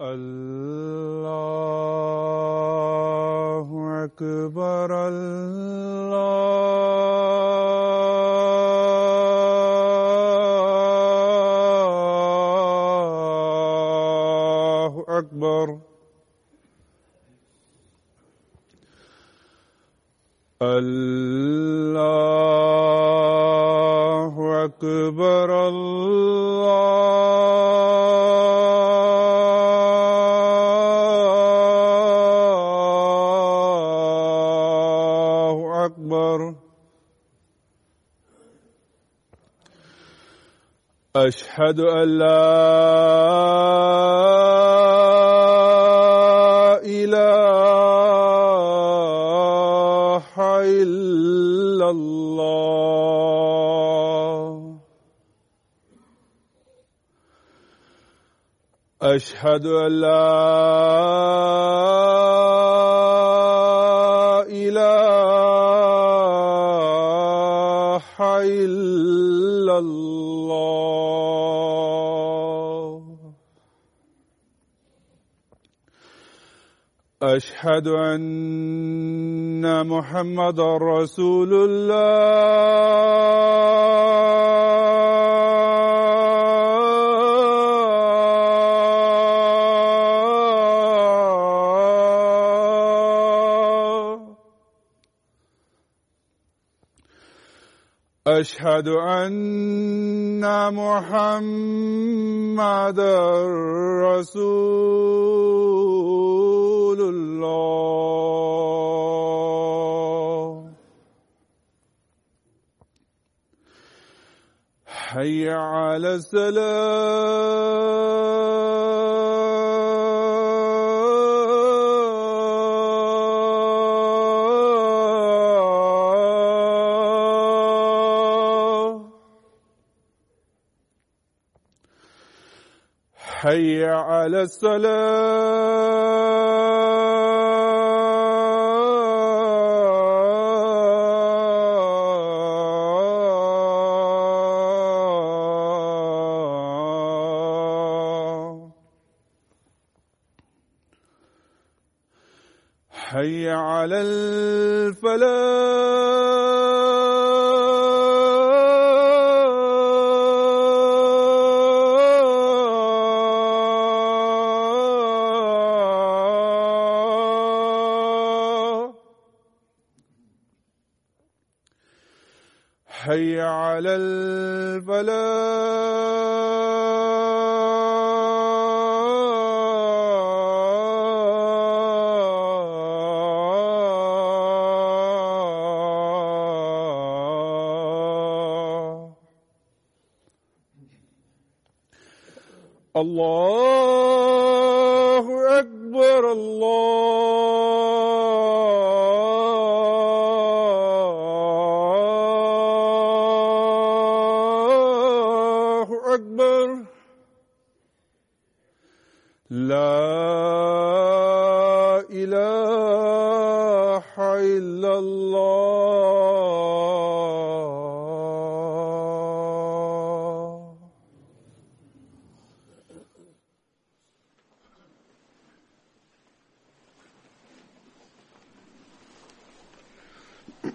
الله أكبر الله أشهد ان لا اله الا الله اشهد ان لا واشهد ان محمد رسول الله اشهد ان محمد رسول رسول الله حي على السلام حي على السلام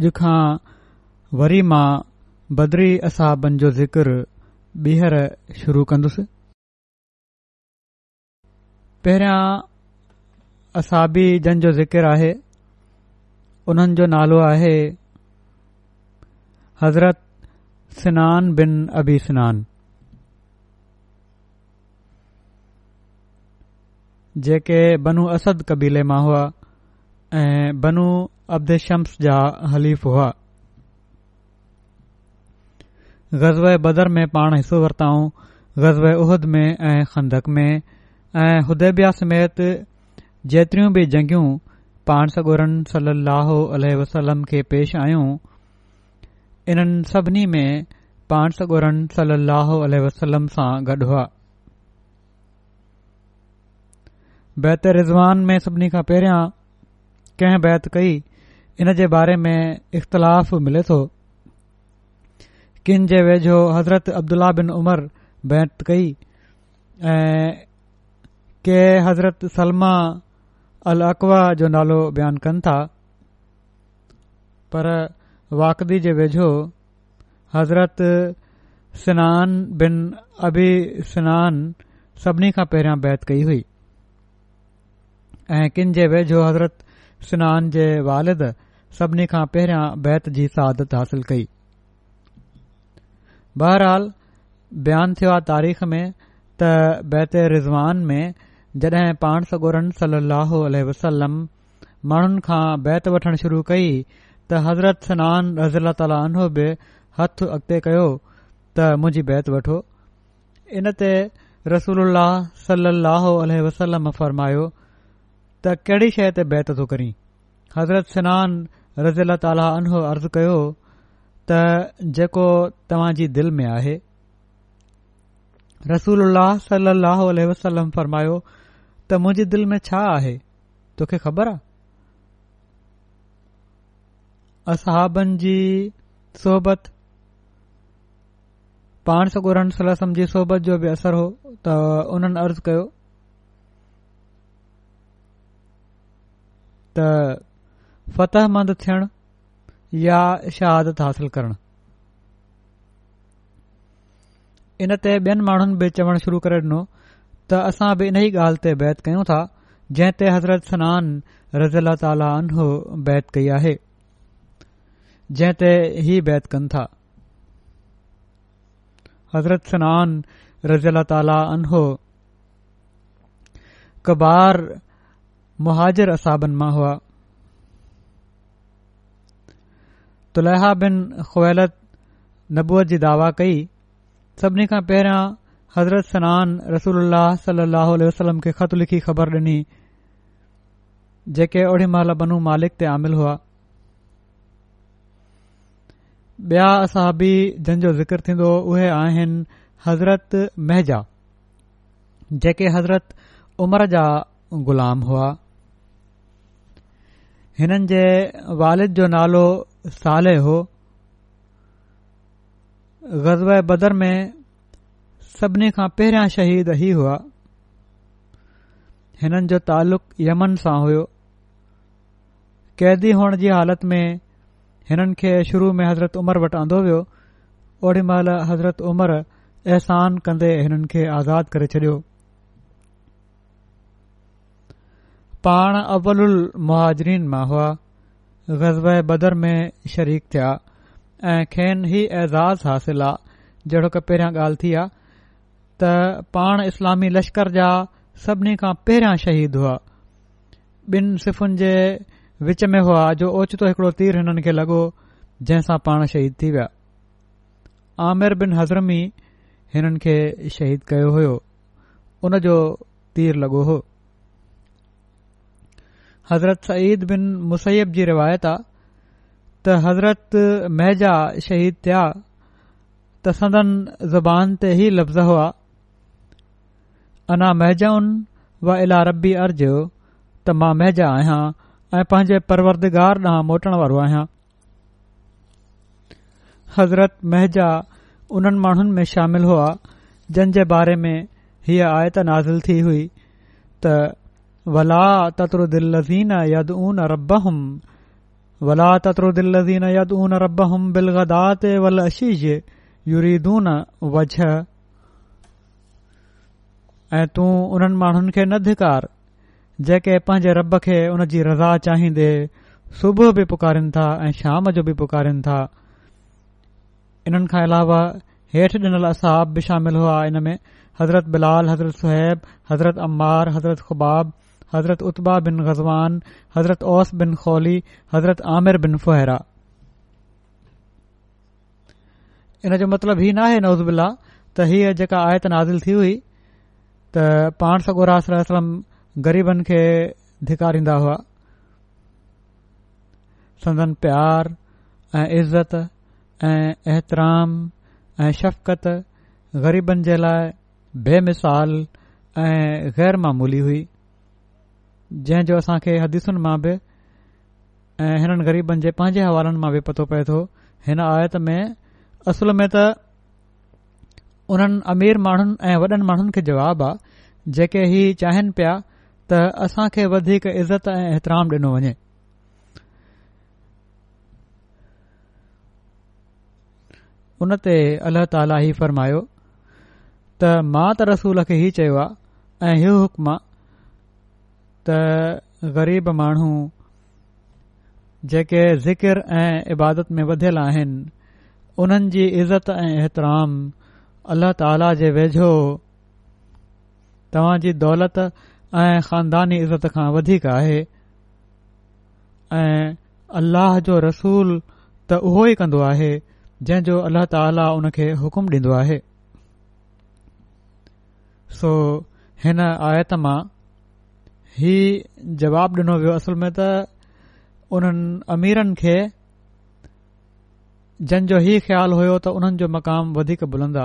अॼु खां वरी मां बदरी असाबनि जो ज़िकिर ॿीहर शुरू कंदुसि पहिरियां असाबी जन जो जिकर आहे उन्हनि जो नालो आहे हज़रत सनान बिन अबी सनान जेके बनु अस कबीले मां हुआ ऐं अब्द शम्स जा हलीफ़ हुआ ग़ज़ब बदर में पाण हिसो वरिताऊं गज़ब उहद में ऐं खंदक में ऐं हुदेबिया समेत जेतिरियूं बि जंगियूं पाण सगोरन सलाह अलह वसलम खे पेश आहियूं इन्हनि सभिनी में पाण सगोरन सल अलोल वसलम सां गॾु हुआ बैत रिज़वान में सभिनी खां पहिरियां कंहिं बैत कई इन जे बारे में इख़्तिलाफ़ मिले थो किन जे वेझो हज़रत अब्दुला बिन उमर बैत कई ऐं के हज़रत सलमा अल अक़वा जो नालो बयानु कनि था पर वाकदी जे वेझो हज़रत सनान बिन अबीसन सभिनी खां पहिरियां बैत कई हुई ऐं किन जे वेझो हज़रत सनान जे वालिद सभिनी खां पहिरियां बैत जी सादत हासिल कई बहरहाल बयानु थियो आहे तारीख़ में त बैत रिज़वान में जड॒हिं पाण सगोरनि सल अलोल वसलम माण्हुनि खां बैत वठणु शुरू कई त हज़रत सनान रज़ीला ताला उन्हनि बि हथु अॻिते कयो त मुंहिंजी बैत वठो इन ते रसूल सलो वसलम फरमायो त कहिड़ी शइ ते बैत थो करी हज़रत सनान रज़ी अल त अनहो अर्ज़ु कयो हो त जेको तव्हांजी दिलि में आहे फरमायो त मुंहिंजी दिल में छा आहे तोखे ख़बर आसाबनि जी सोबत पाण सगुरम जी सोबत जो बि असरु हो त उन्हनि अर्ज़ु कयो त فتح مند تھن یا شہادت حاصل کرن ان تے بین مان بھی شروع کر ڈنو تا اصا بھی انہی گال تے بیت کوں تھا جن حضرت سنان رضی اللہ تعالی عنہ بیت کی ہے جن تے ہی بیت کن تھا حضرت سنان رضی اللہ تعالی عنہ کبار مہاجر اصابن ماں ہوا तुलह बिन ख़ुवैलत नबूअत जी दावा कई सभिनी खां पहिरियां हज़रत सनान रसूल वसलम खे ख़त लिखी ख़बर डि॒नी जेके ओडी महिल बनू मालिक ते आमिल हुआ ॿिया असहबी जंहिंजो ज़िक्र थींदो उहे आहिनि हज़रत मेहजा जेके हज़रत उमर जा ग़ुलाम हुआ हिननि जे वालिद जो नालो हो होज़ बदर में सभिनी खां पहिरियां शहीद ही हुआ हिननि जो तालुक़ु यमन सां हो कैदी हुअण जी हालत में हिननि खे शुरू में हज़रत उमिरि वटि आंदो वियो ओॾीमहिल हज़रत حضرت एहसान احسان हिननि खे کے آزاد छॾियो पाण پان उल महाजरीन मां हुआ غزوہ بدر میں شریک تھیا اں ہی اعزاز حاصلہ جڑو ک پہرا گال تھیا تا پان اسلامی لشکر جا سبنی کا پہرا شہید ہوا بن صفن جے وچ میں ہوا جو اوچ تو تیر ہنن کے لگو جے پان شہید تھییا عامر بن حزرمی ہنن کے شہید کيو ہوو ان جو تیر لگو हज़रत सईद बिन मुसैब जी रिवायत आहे त हज़रत महजा शहीद थिया त सदन ज़ुबान ते ई लफ़्ज़ हुआ अञा وا व इला रबी अर्जियो त मां महज आहियां ऐं पंहिंजे परवरदगार ॾांहुं मोटण वारो आहियां हज़रत महजा उन्हनि माण्हुनि में शामिल हुआ जंहिंजे बारे में हीअ आयत नाज़िल थी त वला तत्रुज़ वला तत्रुीनी ऐं तूं उन्हनि माण्हुनि खे न धिकार जेके पंहिंजे रब खे हुनजी रज़ा चाहींदे सुबुह बि पुकारीनि था ऐं शाम जो बि पुकारीनि था इन्हनि खां अलावा हेठि ॾिनल असाब बि शामिल हुआ इन में हज़रत बिलाल हज़रत सुहैब हज़रत अमार हज़रत ख़ुबाब حضرت عطبہ بن غزوان حضرت اوس بن خولی حضرت عامر بن فہرا ان جو مطلب ہی نہ ہے نعوذ باللہ تہہی ہے جو آیت نازل تھی ہوئی تہہ پانٹسا گورا صلی اللہ علیہ السلام غریبن کے دھکار اندا ہوا سندنزن پیار اعزترام احطرام شفقت غ غریب غری غ غی غ غی غ غی जंहिंजो असां खे हदीसुनि मां बि ऐं हिननि ग़रीबनि जे पंहिंजे हवालनि मां बि पतो पए तो हिन आयत में असुल में त उन्हनि अमीर माण्हुनि ऐं वॾनि माण्हुनि खे जवाब आहे जेके ही चाहिनि पिया त असां खे वधीक इज़त ऐं एतिराम डि॒नो वञे उन ते अल्ला ताला ई फरमायो त मां त रसूल खे ही चयो आहे हुक्म आहे त ग़रीब माण्हू जेके ज़िकिर ऐं इबादत में वधियल आहिनि उन्हनि जी इज़त ऐं एतिराम अलाह ताला जे वेझो तव्हां जी दौलत ऐं ख़ानदानी इज़त खां वधीक आहे ऐं अल्लाह जो रसूल त उहो ई कन्दो आहे जंहिंजो अल्लाह ताला उन खे हुकुम ॾींदो आहे सो हिन आयत मां ही जवाब ॾिनो वियो असल में त उन्हनि अमीरनि खे जो ही ख़्यालु हुयो त उन्हनि जो मक़ाम वधीक बुलंदा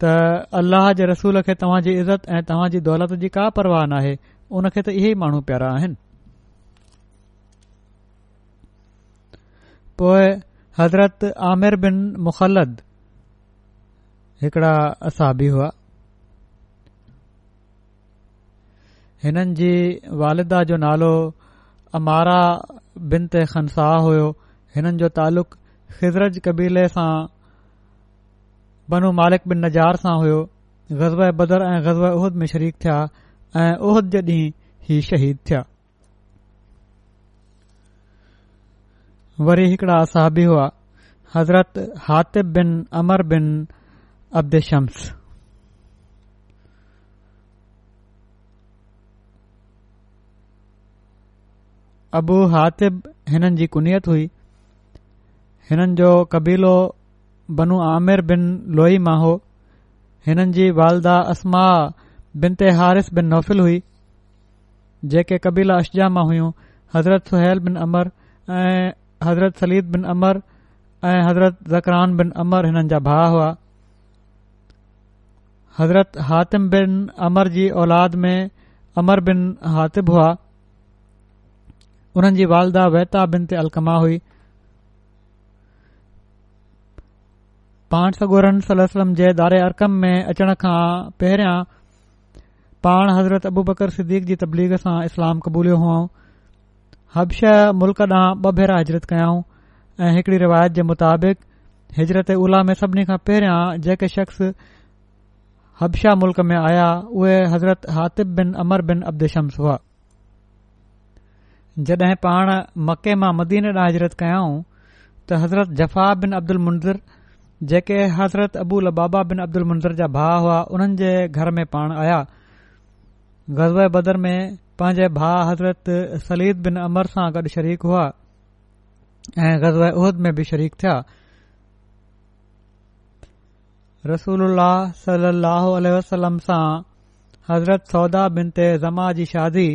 त अल्लाह जे रसूल खे तव्हां जी इज़त ऐं तव्हांजी दौलत जी का परवाह न आहे उनखे त इहे ई माण्हू प्यारा आहिनि पोइ हज़रत आमिर बिन मुखलद हिकिड़ा असाबी हुआ हिननि जी वालिदा जो नालो अमारा बिन ते खनसाह हुयो हिननि जो तालुक़ ख़िज़रज कबीले सां वनु मालिक बिन नज़ार सां हुयो ग़ज़ब बदर ऐं ग़ज़ब उहद में शरीक़ थिया ऐं उहद जे ॾींहुं ई शहीद थिया वरी हिकड़ा असाबी हुआ हज़रत हातिब बिन अमर बिन अब्द शम्स अबू हातिब हिननि जी कुनियत हुई हिननि जो कबीलो بنو आमिर बिन लोई मां हो हिननि जी वालदा असमा बिन ते हारिस बिन नौफ़िल हुई जेके कबीला अशजा मां हुयूं हज़रत सुहिल बिन अमर ऐं हज़रत सलीद बिन अमर ऐं بن ज़करान बिन अमर हिननि जा हज़रत حاتم بن عمر जी اولاد में عمر بن حاتب हुआ हुननि जी वालदा वैता बिन ते अलकमा हुई पाण सगोरन सलम जे दारे अरकम में अचण खां पहिरियां पाण हज़रत अबू बकर सिद्दीक़ जी तबलीग सां इस्लाम क़बूलियो हुआ हबशह मुल्क ॾांहुं ॿ भेरा हिजरत कयाऊं ऐं हिकड़ी रिवायत जे मुताबिक़ हिजरत उल्हाह में सभिनी खां पहिरियां हबशा मुल्क में आया उहे हज़रत हातिफ़िन अमर बिन अब्दुशम्स हुआ जड॒हिं पाण मके मां मदीन ॾांहुं हज़रत कयाऊं त हज़रत जफ़ा बिन अब्दुल मुंज़र जेके हज़रत अबूल बाबा बिन अब्दुल मुंज़र जा भाउ हुआ उन्हनि जे घर में पाण आया गज़ब बदर में पंहिंजे भा हज़रत सलीद बिन अमर सां गॾु शरीक हुआ ऐं गज़ब उहिहद में बि शरीक थिया रसूल उल्हम सां हज़रत सौदा बिन ते ज़मा जी शादी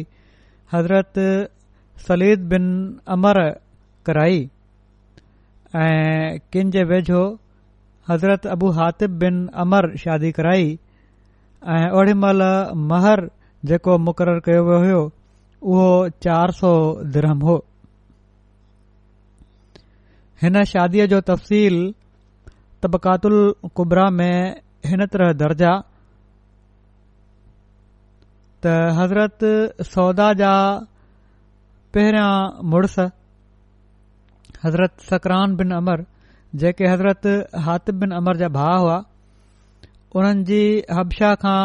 हज़रत सलीद बिन अमर कराई ऐं किं जे वेझो हज़रत अबू हातिब बिन अमर शादी कराई ऐं ओड़ीमहिल महर जेको मुक़ररु कयो वियो हुयो उहो चारि सौ द्रहम हो हिन शादीअ जो तफ़सील तबकात कुबरा में हिन तरह दर्जा त हज़रत सौदा जा पहिरियां मुडस हज़रत सकरान बिन अमर जैके हज़रत हातिब बिन अमर जा भाउ हुआ उन्हनि जी खां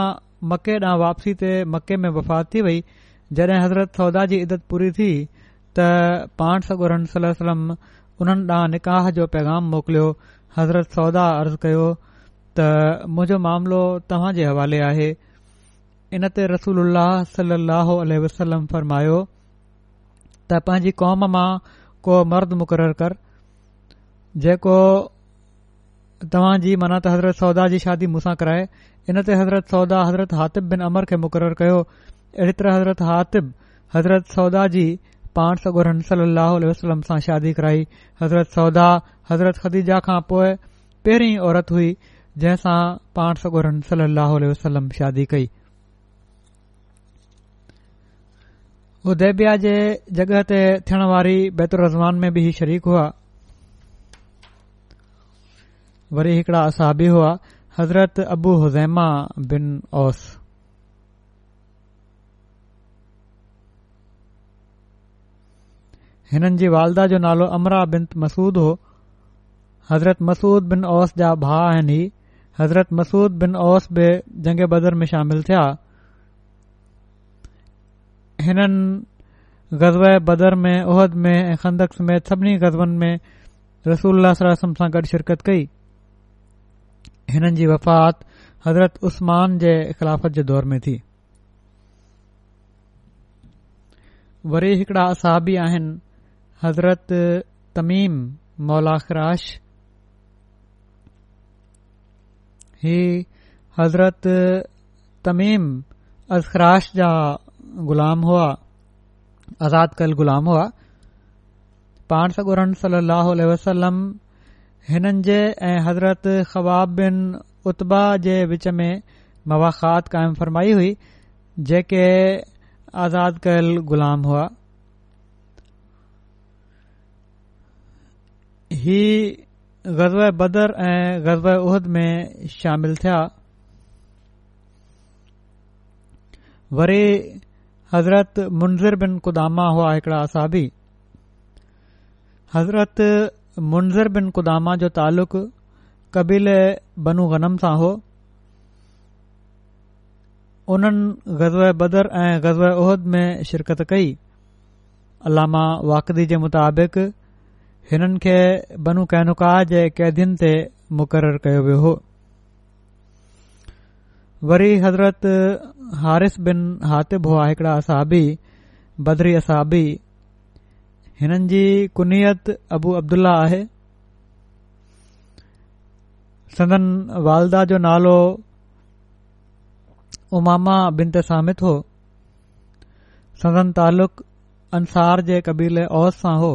मके ॾांहुं वापसी ते मके में वफ़ात थी वई जड॒हिं हज़रत सौदा जी इदत पूरी थी اللہ علیہ وسلم انہن निकाह जो पैगाम موکلو हज़रत सौदा अर्ज़ु कयो त मुंहिंजो मामिलो तव्हां जे हवाले आहे इन ते रसूल सल वसलम फरमायो त पंहिंजी कौम मां को मर्द मुक़ररु कर जेको तव्हां जी माना त हज़रत सौदा जी शादी मुसां कराए इन ते हज़रत सौदा हज़रत हातिफ़ बिन अमर खे मुक़रर कयो अहिड़ी तरह हज़रत हातिब हज़रत सौदा जी पाण सगोर सल वसलम सां शादी कराई हज़रत सौदा हज़रत ख़दीजा खां पोइ पहिरीं औरत हुई जंहिंसां पाण सॻो सलह वसलम शादी कई उदेबिया जे जगह ते थियण वारी बैतुल रज़वान में बि इहे शरीक हुआ वरी हिकिड़ा असाबी हुआ हज़रत अबू हुज़ैमा बिन ओस हिननि जी वालदा जो नालो अमरा बिन मसूद हो हज़रत मसूद बिन ओस जा भाउ आहिनि ही हज़रत मसूद बिन ओस बि जंग बदर में शामिल थिया हिननि ग़ज़ब बदर में उहद में ऐं खंदक समेत सभिनी गज़बनि में रसूल सां गॾु शिरकत कई हिननि जी वफ़ात हज़रत उस्मान जे ख़िलाफ़त जे दौर में थी वरी हिकिड़ा असहबी आहिनि حضرت تمیم مولا خراش ہی حضرت تمیم از خراش جا غلام ہوا آزاد کل غلام ہوا پان سگورن صلی اللہ علیہ وسلم جے حضرت خواب بن اتبا جے وچ میں مواخات قائم فرمائی ہوئی جے کے آزاد کل غلام ہوا ही ग़ज़ बदर ऐं ग़ज़ा احد में शामिल थिया वरी हज़रत मुनज़र बिन कुदामा हुआ हिकिड़ा असाबी हज़रत मुनज़र बिन कुदामा जो تعلق कबीले बनू ग़नम सां हो उन्हनि ग़ज़ बदर ऐं ग़ज़ा احد में शिरकत कई अलामा वाकदी जे मुताबिक़ हिननि खे बनू कैनुका जे कैदीनि ते मुक़ररु कयो वियो हो वरी हज़रत हारिस बिन हातिब हुआ हिकड़ा असाबी बदरी असाबी हिननि जी कुनीयत अबू अब्दुल्ला आहे सदन वालदा जो नालो उमामा बिन ते हो सदन तालुक़ अंसार जे क़बीले औस सां हो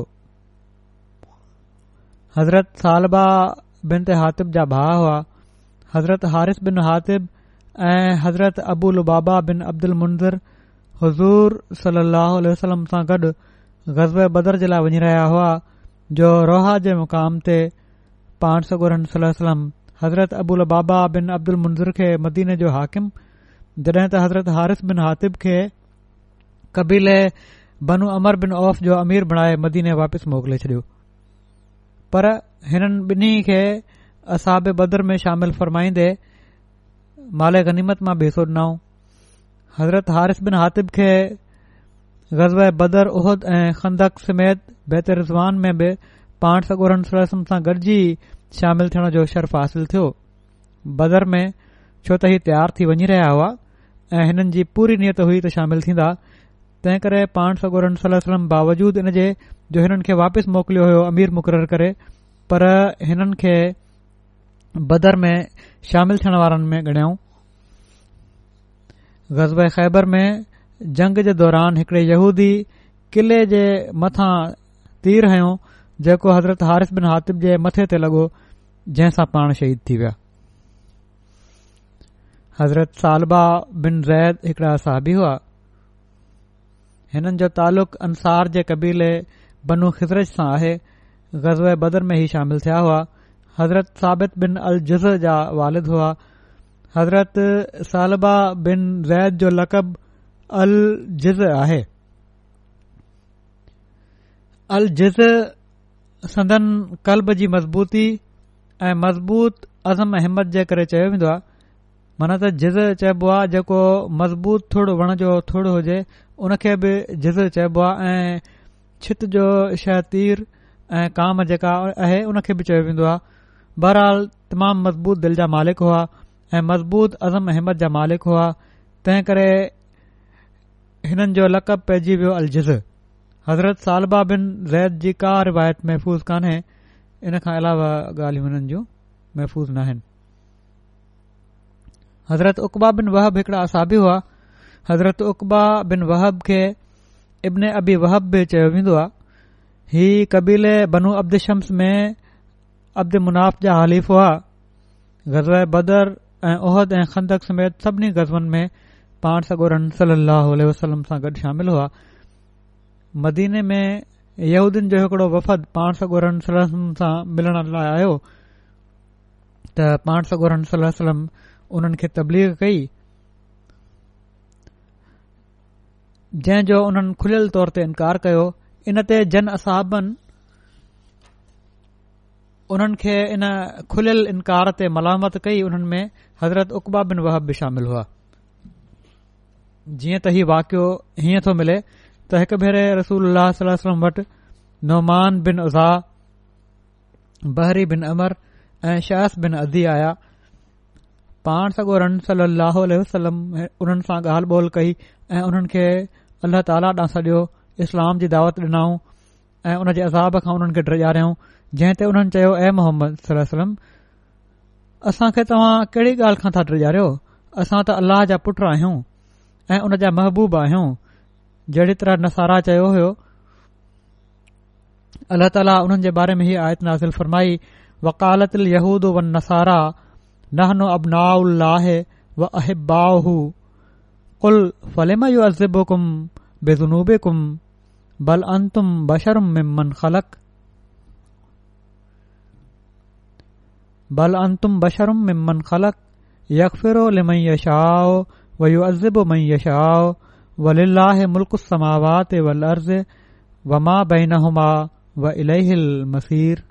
हज़रत सालबा बिन ते हातिब जा भाउ हुआ हज़रत हारिफ़ बिन हातिब ऐं हज़रत अबुल बाबा बिन अब्दुल मुंज़र हज़ूर सली लहल वसलम सां गॾु ग़ज़ब बदर जे लाइ वञी रहिया हुआ जो रोहा जे मुक़ाम ते पाण सगुर सलम हज़रत अबुल बाबा बिन अब्दुल मुनज़र खे मदीने जो हाकिम जड॒हिं त हज़रत हारिफ़ बिन हातिब खे कबीले बनू अमर बिन औफ़ अमीर बणाए मदीने वापसि मोकिले छडि॒यो पर हिननि बिनी खे असाब बदर में शामिल फ़रमाईंदे माले गनीमत मां बेसो ॾिनऊं हज़रत हारिस बिन हातिब खे गज़ब बदर उहद ऐं खंदक समेत बेत रिज़वान में बि पाण सॻोढ़नि सरसनि सां गॾिजी शामिल थियण जो शर्फ़ हासिल थियो बदर में छो त ही तयार थी वञी रहिया हुआ ऐं हिननि जी पूरी नीयत हुई त शामिल थींदा तंहिं करे पाण सगोर सलम बावजूद हिन जे जो हिननि खे वापसि मोकिलियो हो अमीर मुक़ररु करे पर हिननि खे बदर में शामिल थियण वारनि में ॻणियो ग़ज़ब ख़ैबर में जंग जे दौरान हिकड़े यूदी किले जे मथां तीर हयो जेको हज़रत हारिफ़ बिन हातिफ़ जे मथे ते लॻो जंहिंसां पाण शहीद थी विया हज़रत सालबा बिन ज़ैद हिकड़ा साहिबी हुआ हिननि जो तालुक़ अंसार जे कबीले बनू ख़ज़र सां आहे ग़ज़ बदर में ई शामिल थिया हुआ हज़रत साबित बिन अल जुज़ जा वालिद हुआ हज़रत सालबा बिन ज़ैद जो लक़ब अल जिज़ आहे अल जिज़ संदन कल्ब जी मज़बूती ऐं मज़बूत अज़म हिमत जे करे चयो वेंदो आहे माना त जिज़ चइबो आहे जेको मज़बूत थुड़ वण जो थुड़ हुजे उन खे बि जिज़ चइबो आहे ऐं छित जो शइ तीर ऐं काम जेका आहे उन खे बि चयो वेंदो आहे बहरहाल तमामु मज़बूत दिलि जा मालिक हुआ ऐं मज़बूत अज़म अहमद जा मालिक हुआ तंहिं करे हिननि जो लकब पइजी वियो अल जिज़ हज़रत सालबा बिन ज़ैद जी का रिवायत महफ़ूज़ कान्हे इन खां अलावा ॻाल्हियूं हिननि जूं महफ़ूज़ न आहिनि हज़रत उकबा बिन वहब हिकड़ा असाबी हुआ हज़रत उकबा बिन वहब खे इब्न अबी वहब बि चयो वेंदो आहे ही कबीले बनू अब्दु शम्स में अब्दु मुनाफ़ जा हलीफ़ हुआ ग़ज़ाए बदर ऐं उहद ऐं खंदक समेत सभिनी गज़बलनि में पाण सागोर सली अलसलम सां गॾु शामिल हुआ मदीने में यूदियुनि जो हिकड़ो वफ़द पाण सगोरमस सां मिलण लाइ आयो त पाण सगोर सलम उन्हनि खे तबलीग कई जंहिं जो हुननि खुलियल तौर ते इनकार कयो इन ते जन असाबनि उन्हनि खे इन खुलियल इनकार ते मलामत कई उन्हनि में हज़रत उकबा बिन वहब बि शामिल हुआ जीअं त हीउ वाकियो हीअं थो मिले त हिकु भेरे रसूल अलसलम वटि नौमान बिन उज़ा बहरी बिन अमर ऐं शास बिन अदी आया पाण सगो रन सलम उन्हनि सां ॻाल्हि ॿोल कई ऐं उन्हनि अल्लाह ताला ॾांहुं सडि॒यो इस्लाम जी दावत ॾिनाऊं ऐं उन जे अज़ाब खां उन्हनि खे ड्रिॼारियऊं जंहिं ते उन्हनि चयो ऐ मोहम्मद सलम असांखे तव्हां कहिड़ी ॻाल्हि खां ता ड्रिगारियो असां त अल्लाह जा पुट आहियूं ऐं उन जा महबूबा आहियूं जहिड़ी तरह नसारा चयो हो अल्लाह ताला उन्हनि जे बारे में ही आयत नाज़िल फरमाई वकालत यहूद नसारा नहनो वालतूद वसारा नाहे قل فلما يعذبكم بذنوبكم بل انتم بشر ممن خلق بل انتم بشر ممن خلق يغفر لمن يشاء ويعذب من يشاء ولله ملك السماوات والارض وما بينهما واليه المصير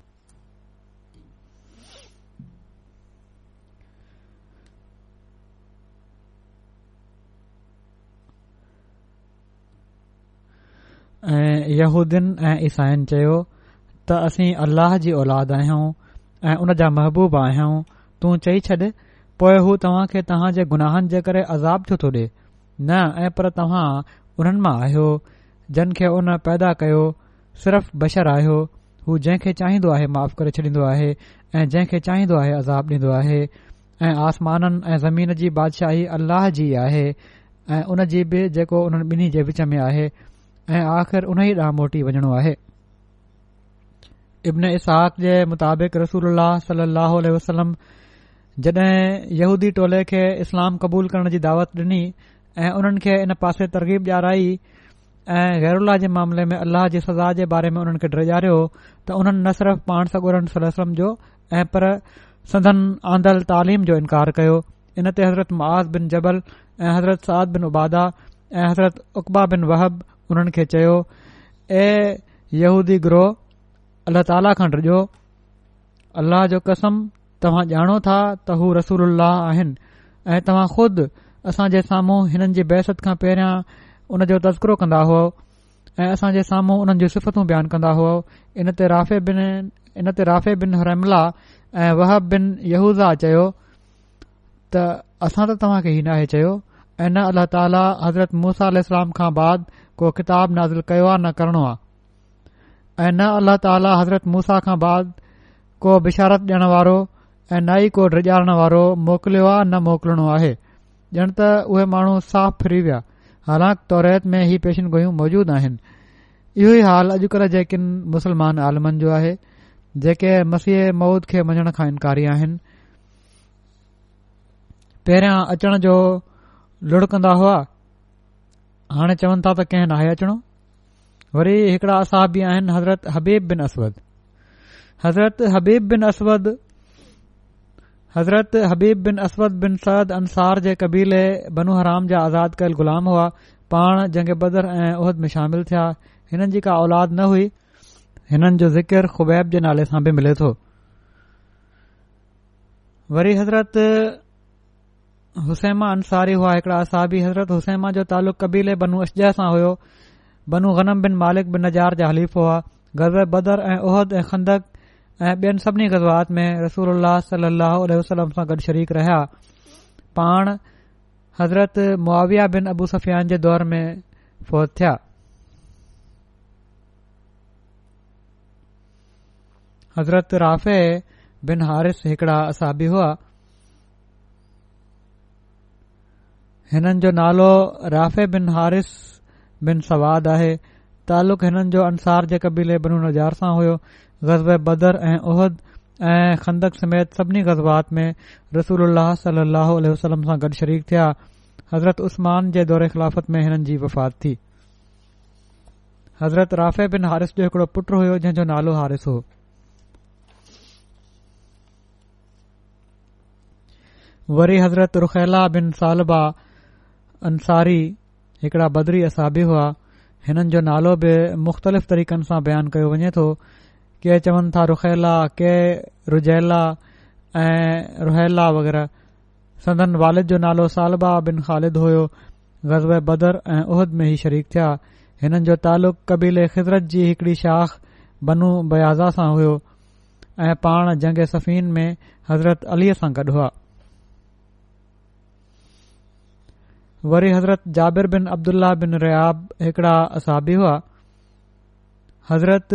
यहूदीन ऐं ईसाइन चयो त असीं अल्लाह जी औलाद आहियूं ऐं उन जा महबूब आहियूं तू चई छॾ पोए हू तव्हां खे तव्हां जे गुनाहनि जे करे अज़ाब थो ॾे न ऐं पर तव्हां उन्हनि मां आहियो जिन खे उन पैदा कयो सिर्फ़ बशर आहियो हू जंहिं खे चाहींदो आहे माफ़ करे छॾींदो आहे ऐं जंहिं खे चाहींदो आहे अज़ाब ॾींदो आहे ऐं आसमाननि ऐं ज़मीन जी बादशाही अल्लाह जी आहे ऐं उन जी बि जेको उन्हनि ॿिन्ही जे विच में आहे ऐं आख़िर उन ई ॾांहुं मोटी वञणो आहे इब्न इसाक़ जे मुताबिक़ रसूल सली लहल वसलम यहूदी टोले खे इस्लाम क़बूल करण जी दावत डि॒नी ऐ उन्हनि खे इन पासे तरगीब ॾियाराई ऐं गैरुला जे मामले में अल्लाह जी सज़ा जे बारे में उन्हनि खे डजारियो त उन्हनि न सिर्फ़ पाण सगुरनि सलम जो ऐं पर सदन आंदल तालीम जो इनकार कयो इन ते हज़रत मआज़ बिन जबल ऐं हज़रत साद बिन उबादा ऐं हज़रत उकबा बिन वहब उन्हनि खे चयो यहूदी ग्रोह अलाह ताला खां डिॼो अल्लाह जो कसम तव्हां ॼाणो था त हू रसूल अल्ल आहिनि ऐं तव्हां खुद असां जे साम्हूं हिननि जी बहसत खां पहिरियां उन जो तस्करो कंदा हो ऐं असां जे साम्हूं उन्हनि जूं सिफ़तूं बयानु कंदा इन ते राफ़े बिन इन ते राफ़े बिन हरमला ऐं वहब बिन यहूज़ा चयो त असां त तव्हां खे ही नाहे चयो ऐं न अलाह ताला हज़रत मूसा अल इस्लाम खां बाद को किताब नाज़िल कयो आहे न करणो आहे ऐ न अलाह ताला हज़रत मूसा खां बाद को बिशारत ॾियण वारो ऐं न ई को डिॼा॒न वारो मोकिलियो आहे न मोकिलणो आहे ॼण त उहे माण्हू साफ़ फिरी विया हालांकि तौरैत में ही पेशन गोयूं मौजूदु आहिनि इहो ई हाल अॼुकल्ह जे किन मुस्लमान आलमनि जो आहे जेके मसीह मौद खे मञण खां इनकारी आहिनि पहिरियां अचण जो लुड़कंदा हुआ हाणे चवनि था त कंहिं नाहे अचिणो वरी हिकड़ा حضرت आहिनि हज़रत हबीब बिन हज़रत हबीब बिन हज़रत हबीब बिन اسود बिन सद अंसार जे कबीले बनू हराम जा आज़ाद कयलु ग़ुलाम हुआ पाण जंग बदर ऐं उहद में शामिल थिया हिननि जी का औलाद न हुई हिननि जो ज़िकिर ख़ुबैब जे नाले सां बि मिले थो वरी हज़रत हुसैमा अंसारी हुआ हिकिड़ा असाबी हज़रत हुसैना जो तालुक़ु कबीले बनू अशह सां हुयो बनू गनम बिन मालिक बिन नज़ार जा हलीफ़ो हुआ ग़ज़र बदर ऐं उहद ऐं खंदक ऐं ॿियनि सभिनी गज़ब्आात में रसूल अल सां गॾु शरीक रहिया पाण हज़रत मुआविया बिन अबूसफियान जे दौर में फौत थिया हज़रत राफ़े बिन हारिफ़ हिकड़ा असाबी हुआ हिननि जो नालो राफ़े बिन हारिस बिन सवाद आहे तालुक़नि जो अंसार जे कबीलेजार सां हुयो ग़ज़बे बदर ऐं ओहद ऐं खंदक समेत सभिनी ग़ज़बात में रसूल सां गॾु शरीफ़ थिया हज़रत उस्मान जे दौर ख़िलाफ़त में हिननि जी वफ़ात थी हज़रत रा जो हिकड़ो पुटु हुयो जंहिंजो नालो हारिफ़ हो वरी हज़रतला बिन सालबा अंसारी हिकड़ा बदरी असाबी हुआ हिननि जो नालो बि मुख़्तलिफ़ तरीक़नि सां बयानु कयो वञे तो के चवनि था रुखैला के रुजेला ऐं रुहैला वग़ैरह संदन वालिद जो नालो सालबा बिन खालिद हुयो गज़ब बदर ऐं उहद में ई शरीक थिया हिननि जो तालुक़ु कबीले ख़ज़रत जी हिकड़ी शाख़ बनू बयाज़ा सां हुयो ऐं पाण जंग सफ़ीन में हज़रत अलीअ सां गॾु हुआ वरी हज़रत जाबेर बिन अब्दुलह बिन रियाब हिकड़ा असाबी हुआ हज़रत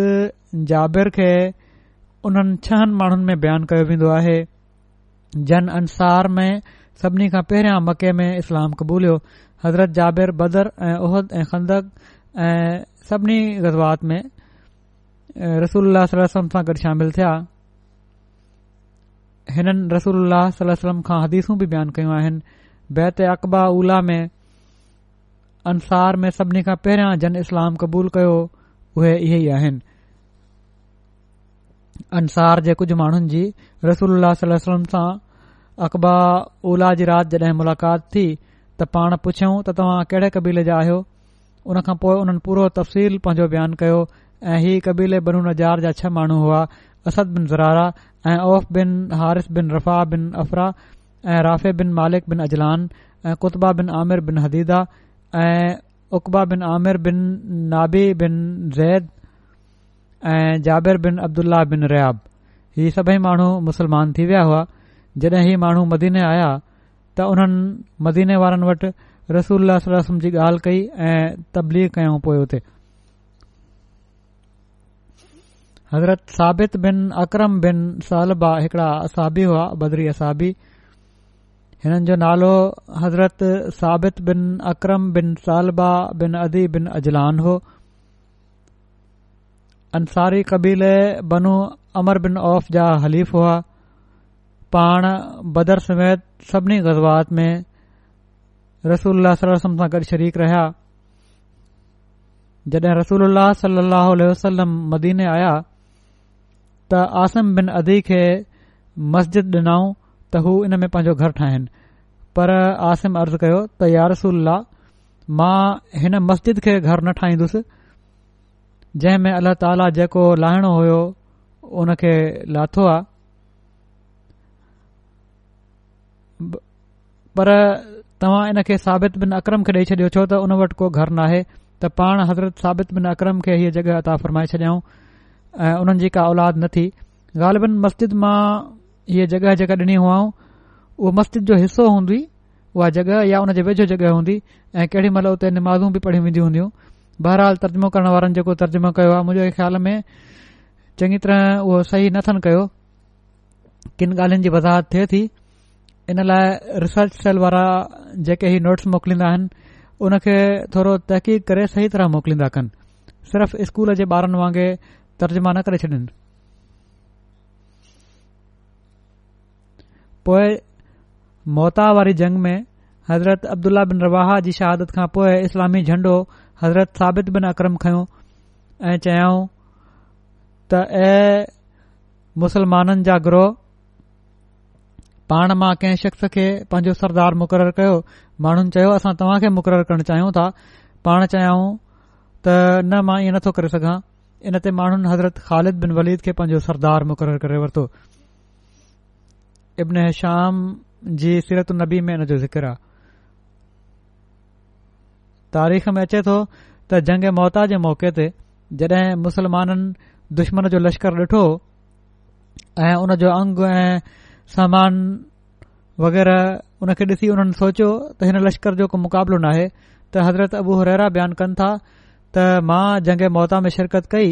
जाबेर खे उन्हनि छहनि माण्हुनि में बयानु कयो वेंदो आहे जन अंसार में सभिनी खां पहिरियां मके में इस्लाम क़बूल हुयो हज़रत जाबेर बदर ऐं उहद ऐं खंदक ऐं सभिनी गज़वात में रसूल सलम सां गॾु शामिल थिया हिननि रसूल खां हदीसू बि बयान कयूं आहिनि बैतंार जन इस्लाम कबूल कयो कुझु माण्हुनि जी अकबा उल्हा जी राति मुलाक़ात थी त पाण पुछऊं त तव्हां कहिड़े कबीले जा आहियो हुन खां पोइ हुननि पूरो तफ़सील पंहिंजो बयान कयो ऐं ही कबीले बनूनार जा छह माण्हू हुआ अस बिन ज़र ऐं ओफ़ बिन हारिस बिन रफ़ा ऐं राफ़े बिन मालिक बिन अजलान ऐं कुता बिन आमिर बिन हदीदा ऐं بن बिन आमिरन नाबी बिनद ऐं जावेर बिन अब्दुला बिन रियाब ही सभई माण्हू मुस्लमान थी विया हुआ जॾहिं ही माण्हू मदीने आया त उन्हनि मदीने वारनि वटि रसूल जी ॻाल्हि कई ऐं तब्दी कयूं पऐ हज़रत साबित बिन अक्रम बिन सलबा हिकिड़ा असाबी हुआ बदरी असाबी हिननि जो नालो हज़रत साबित बिन अक्रम बिन सालबा बिन अदी बिन अजलान हो अंसारी कबीले बनू अमर बिन औफ़ जा हलीफ़ हुआ पाण बदर समेत सभिनी ग़ज़वात में रसूल वलम सां गॾु शरीक रहिया जड॒हिं रसूल उल्लह सलम मदीने आया त आसम बिन अदी खे मस्जिद ॾिनऊं त हू इन में पंहिंजो घर ठाहिनि पर आसिम अर्ज़ु कयो त यारसल मां हिन मस्जिद खे घर न ठाहींदुसि जंहिं में अल्लाह ताला जेको लाहिणो हो उन खे लाथो आहे पर तव्हां इन खे साबित बिन अक्रम खे ॾेई छॾियो छो त उन वटि को घर नाहे त पाण हज़रत साबित बिन अकरम खे हीअ जॻह अता फरमाए छॾियऊं ऐं उन्हनि जी का औलाद न थी ग़ाल मस्जिद मां इहे जॻहि जेका ॾिनी हुआ उहो मस्जिद जो हिसो हूंदी उहा जॻह या उन जे वेझो जॻहि हूंदी ऐ केॾी महिल उते निमाज़ू बि पढ़ियूं वेंदी हूंदियूं बहरहाल तर्जमो करण वारनि जेको तर्जुमो कयो आहे मुंहिंजे ख़्याल में चङी तरह उहो सही न थन कयो किन ॻाल्हियुनि जी वज़ाहत थे थी इन लाइ रिसर्च सेल वारा जेके ही नोट्स मोकिलींदा आहिनि उनखे थोरो तहक़ीक़ करे सही तरह मोकिलीन्दा कन सिर्फ़ स्कूल जे ॿारनि वांगुरु तर्जुमा न करे छॾिन पोए موتا वारी जंग में हज़रत अब्दुल्ला बिन रवाह जी शहादत खां पोए इस्लामी झंडो हज़रत साबित बिन अक्रम खयों ऐं चयऊं त ए मुसलमाननि जा ग्रोह पाण मां कंहिं शख़्स खे पंहिंजो सरदार मुक़ररु कयो माण्हुनि चयो असां तव्हां खे मुक़ररु करणु चाहियूं था पाण चाहियऊं त न मां इएं नथो करे सघां इन ते माण्हुनि हज़रत ख़ालिद बिन वलीद खे पंहिंजो सरदार मुक़ररु करे वरितो इब्न श्याम जी सीरत नबी में इन जो ज़िक्र आहे तारीख़ में अचे थो त जंग मोता जे मौके ते जॾहिं मुसलमाननि दुश्मन जो लश्कर ॾिठो ऐं उन जो अंग ऐं सामान वग़ैरह उन खे ॾिसी उन्हनि सोचियो त हिन लश्कर जो को मुक़ाबिलो नाहे त हज़रत अबू रेरा बयानु कनि था त मां जंग मोहता में शिरकत कई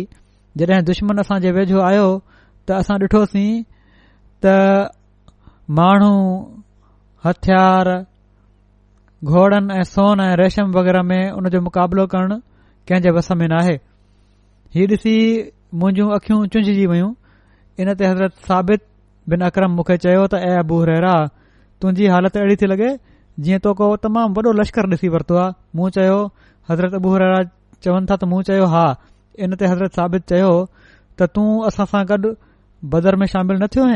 जॾहिं दुश्मन असां जे वेझो आयो त असां ॾिठोसीं त माण्हू हथियार घोड़नि ऐं सोन ऐं रेशम वग़ैरह में उन जो मुक़ाबलो करणु कंहिं जे वस में न आहे हीउ ॾिसी मुंहिंजियूं अखियूं चुंझजी वियूं इन ते हज़रत साबित बिन अकरम मूंखे चयो त अबू अबूरा तुंहिंजी हालति अहिड़ी थी लॻे जीअं तोको तमामु वॾो लश्कर ॾिसी वरितो आहे मूं चयो हज़रत अबूहरा चवनि था त मूं चयो हा इन ते हज़रत साबित चयो त तूं असां सां गॾु बदर में शामिल न थियो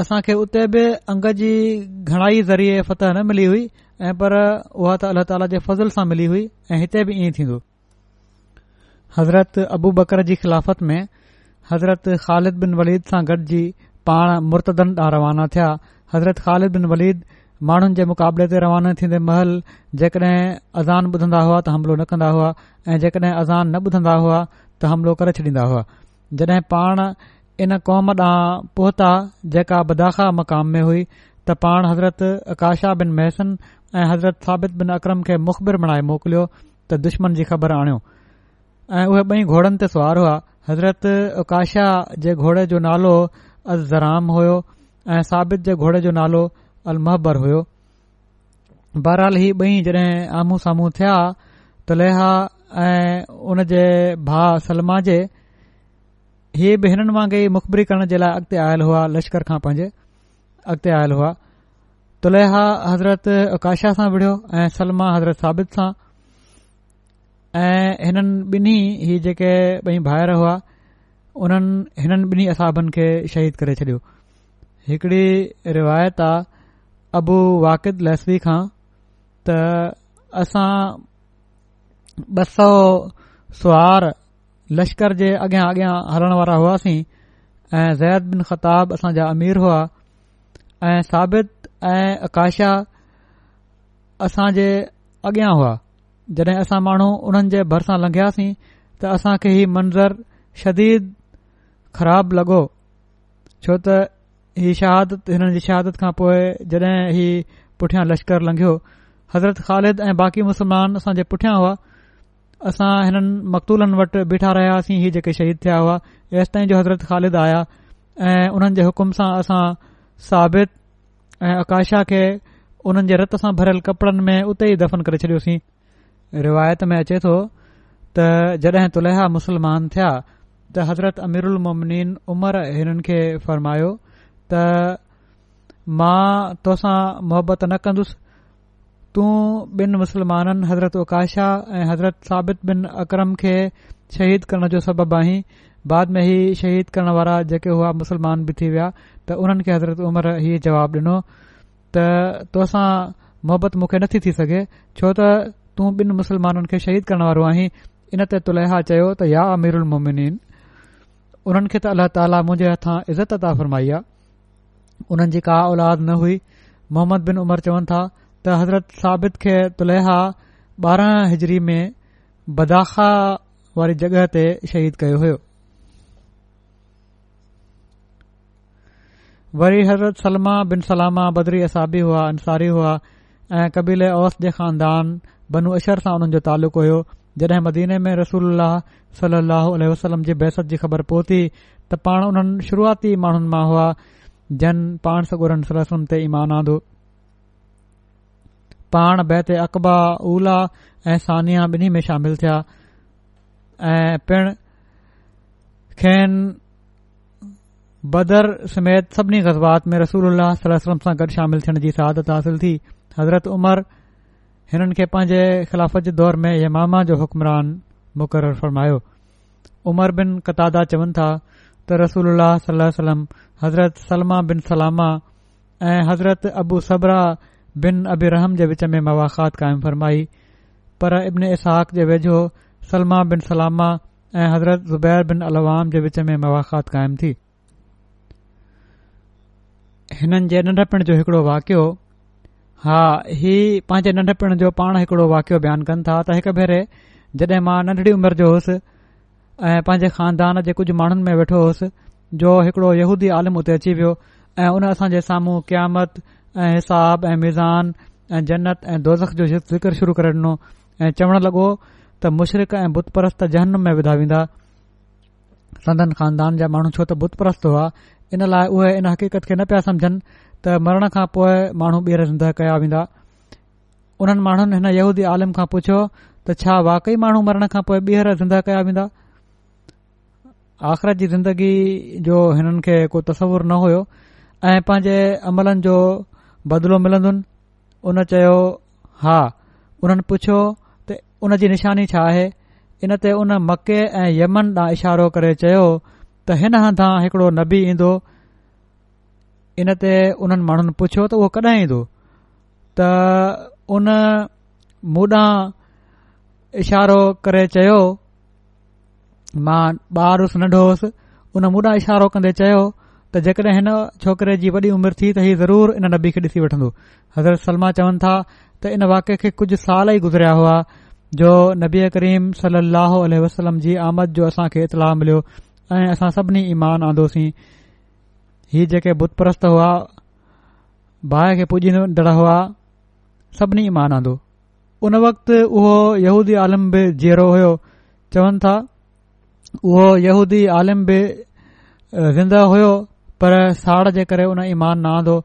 असांखे उते बि अंग जी घणाई ज़रिए फतह न मिली हुई ऐं पर उहा त अल्ला ताला जे फज़ल सां मिली हुई ऐं हिते बि ईअं थीन्दो हज़रत अबू बकर जी ख़िलाफ़त में हज़रत ख़ालिद बिन वलीद सां गॾिजी पाण मुर्तदन ॾांहुं रवाना थिया हज़रत ख़ालिद बिन वलीद माण्हुनि जे मुक़ाबले ते रवाना थींदे महल जेकॾहिं अज़ान ॿुधंदा हुआ त हमिलो न कंदा हुआ ऐं जेकॾहिं अज़ान न ॿुधंदा हुआ त हमिलो करे छॾींदा हुआ जॾहिं पाण इन क़ौम ॾांहुं पहुता जेका बदाख़ा मक़ाम में हुई त पाण हज़रत अकाशा बिन महसन ऐं हज़रत साबित बिन अक्रम खे मुखबिर बणाए मोकिलियो त दुश्मन जी ख़बर आणियो ऐं उहे ॿई घोड़नि ते सुवार हुआ हज़रत अकाशा जे घोड़े जो नालो अल ज़राम हुयो ऐं साबित जे घोड़े जो नालो अल महबर हुयो बहरहाल ही ॿई जड॒हिं आम्ह साम्हूं थिया त लेहा ऐं उन जे भाउ सलमा जे हे बि हिननि वांगुरु ई मुखबरी करण जे लाइ अॻिते आयल हुआ लश्कर खां पंहिंजे अॻिते आयल हुआ तुलहा हज़रत आकाशा सां विढ़ियो ऐं सलमा हज़रत साबित सां ऐं हिननि ॿिन्ही ही जेके ॿई भाइर हुआ उन्हनि हिननि ॿिन्ही असाबनि खे शहीद करे छॾियो हिकड़ी रिवायत आहे अबू वाकिद लसवी खां त असां ॿ सौ सुवार लश्कर जे अॻियां अॻियां हलण वारा हुआसीं ऐ ज़ैद बिन खताब असां जा अमीर हुआ ऐं साबित ऐं आकाशा असांजे अॻियां हुआ जड॒हिं असां माण्हू हुननि जे भरिसां लंघियासीं त असां खे ही मंज़र शदीद खराब लॻो छो त ही शहादत हिन जी शहादत खां पोइ जड॒हिं ही पुठियां लश्कर लंघियो हज़रत ख़ालिद ऐं बाक़ी मुस्लमान असां जे पुठियां हुआ असां हिननि मकतूलनि वटि बीठा रहियासीं ही जेके शहीद थिया हुआ एसि ताईं जो हज़रत ख़ालिद आया ऐं हुननि जे हुकुम सां असां साबित ऐं आकाशा खे हुननि जे रत सां भरियल कपड़नि में उते ई दफ़न करे छडि॒योसीं रिवायत में अचे थो त जॾहिं तुलेहा मुसलमान थिया त हज़रत अमीरुलमोमनीन उमर हिननि खे फ़रमायो त मां तोसां मुहबत न कंदुसि तूं ॿिन मुसलमाननि हज़रत वकाशा ऐं हज़रत साबित बिन अकरम खे शहीद करण जो सबबु आहीं बाद में ही शहीद करण वारा जेके हुआ मुसलमान बि थी विया त उन्हनि खे हज़रत उमर इहो जवाब ॾिनो त तोसां मुहबत मुखे नथी थी सघे छो त तूं ॿिन मुस्लमाननि खे शहीद करण वारो आहीं इन ते तुलेहा चयो त या अमिरमिन उन्हनि खे त अल्ला ताली मुंजे हथां इज़त अता फरमाई आहे उन्हनि जी का औलाद न हुई मोहम्मद बिन उमर चवनि था त हज़रत साबित खे तुलेहा ॿारहं हिजरी में बदाखा वारी जॻहि ते शहीद कयो हो वरी हज़रत सलमा बिन सलामा बदरी असाबी हुआ अंसारी हुआ ऐं कबीले औस जे ख़ानदान बनू अशर सां उन्हनि जो तालुक़ु हुयो जॾहिं मदीने में रसूल सलाहु वसलम जी बहसत जी ख़बर पहुती त पाण उन्हनि शुरूआती माण्हुनि मां हुआ जन पाण सगुरनि सरसुनि ते ईमान आंदो पाण बैत अक़बा उला ऐं सान्या ॿिन्ही में शामिल थिया ऐं पिण खेन बदर समेत सभिनी गज़्बात में रसूल सलम सां गॾु शामिल थियण जी शहादत हासिल थी हज़रत उमर جو खे पंहिंजे ख़िलाफ़त जे दौर में यमामा जो हुकमरान मुक़रर फ़रमायो उमर बिन कतादा चवनि था त रसूल हज़रत सलमा बिन सलामा ऐं हज़रत अबू सबरा बिन अबी रहम जे विच में मवाखात क़ाइमु फरमाई पर इब्न इसहाक जे वेझो सलमा बिन सलामा ऐं हज़रत ज़ुबैर बिन अलवाम जे विच में मवाखात क़ाइमु थी हिननि जे नंढपिणु जो हिकुड़ो वाक़ियो हा हीउ पंहिंजे नंढपिणु जो पाण हिकिड़ो वाक़ियो बयानु कनि था त हिकु भेरे जड॒हिं मां नंढड़ी उमिरि जो हुउसि ऐं पंहिंजे खानदान जे कुझु माण्हुनि में वेठो होसि जो हिकड़ो यहूदी आलिम उते अची वियो ऐं हुन असां जे साम्हूं क़यामत ऐं हिसाब ऐं मिज़ान ऐं जन्नत ऐं दोज़ख जो ज़िक्र शुरू करे ॾिनो ऐं चवण लॻो त मुशरिक़ ऐं जहनम में विधा वेंदा संदन खानदान जा माण्हू छो त हुआ इन लाइ उहे इन हक़ीक़त खे न पिया समझनि त मरण खां पोइ माण्हू ॿीहर ज़िंदह कया वेंदा उन्हनि माण्हुनि हिन यहूदी आलिम खां पुछियो त छा वाकई माण्हू मरण खां पोइ ॿीहर ज़िंदह कया वेंदा आख़िरत जी ज़िंदगी जो हिननि खे को तस्वर न हुयो ऐं पंहिंजे अमलनि जो बदिलो मिलन्दु उन चयो हा उन्हनि पुछियो त उन जी निशानी छा आहे इन ते उन मके ऐं यमन ॾांहुं इशारो करे चयो त हिन हंधां हिकड़ो नबी ईंदो इनते उन्हनि माण्हुनि पुछियो त उहो कॾहिं ईंदो त उन मूं इशारो करे चयो मां ॿारु हुउसि नंढो होसि उन मूं इशारो कंदे त जेकॾहिं हिन छोकरे जी वॾी उमिरि थी त इहो ज़रूर हिन नबी खे ॾिसी वठंदो हज़रत सलमा चवनि था त इन वाके खे कुझु साल ई गुज़रिया हुआ जो नबी करीम सली अलसलम जी आमद जो असां खे इतलाह मिलियो ऐ असां सभिनी ईमान आंदोसीं हीअ जेके बुतप्रस्त हुआ भाउ खे पुॼींदड़ हुआ सभिनी ईमान आंदो उन वक़्त उहो यहूदी आलिम बि जहिड़ो होयो चवन था उहो यहूदी आलिम बि ज़िंद हुयो पर साड़ जे करे उन ईमान न आंदो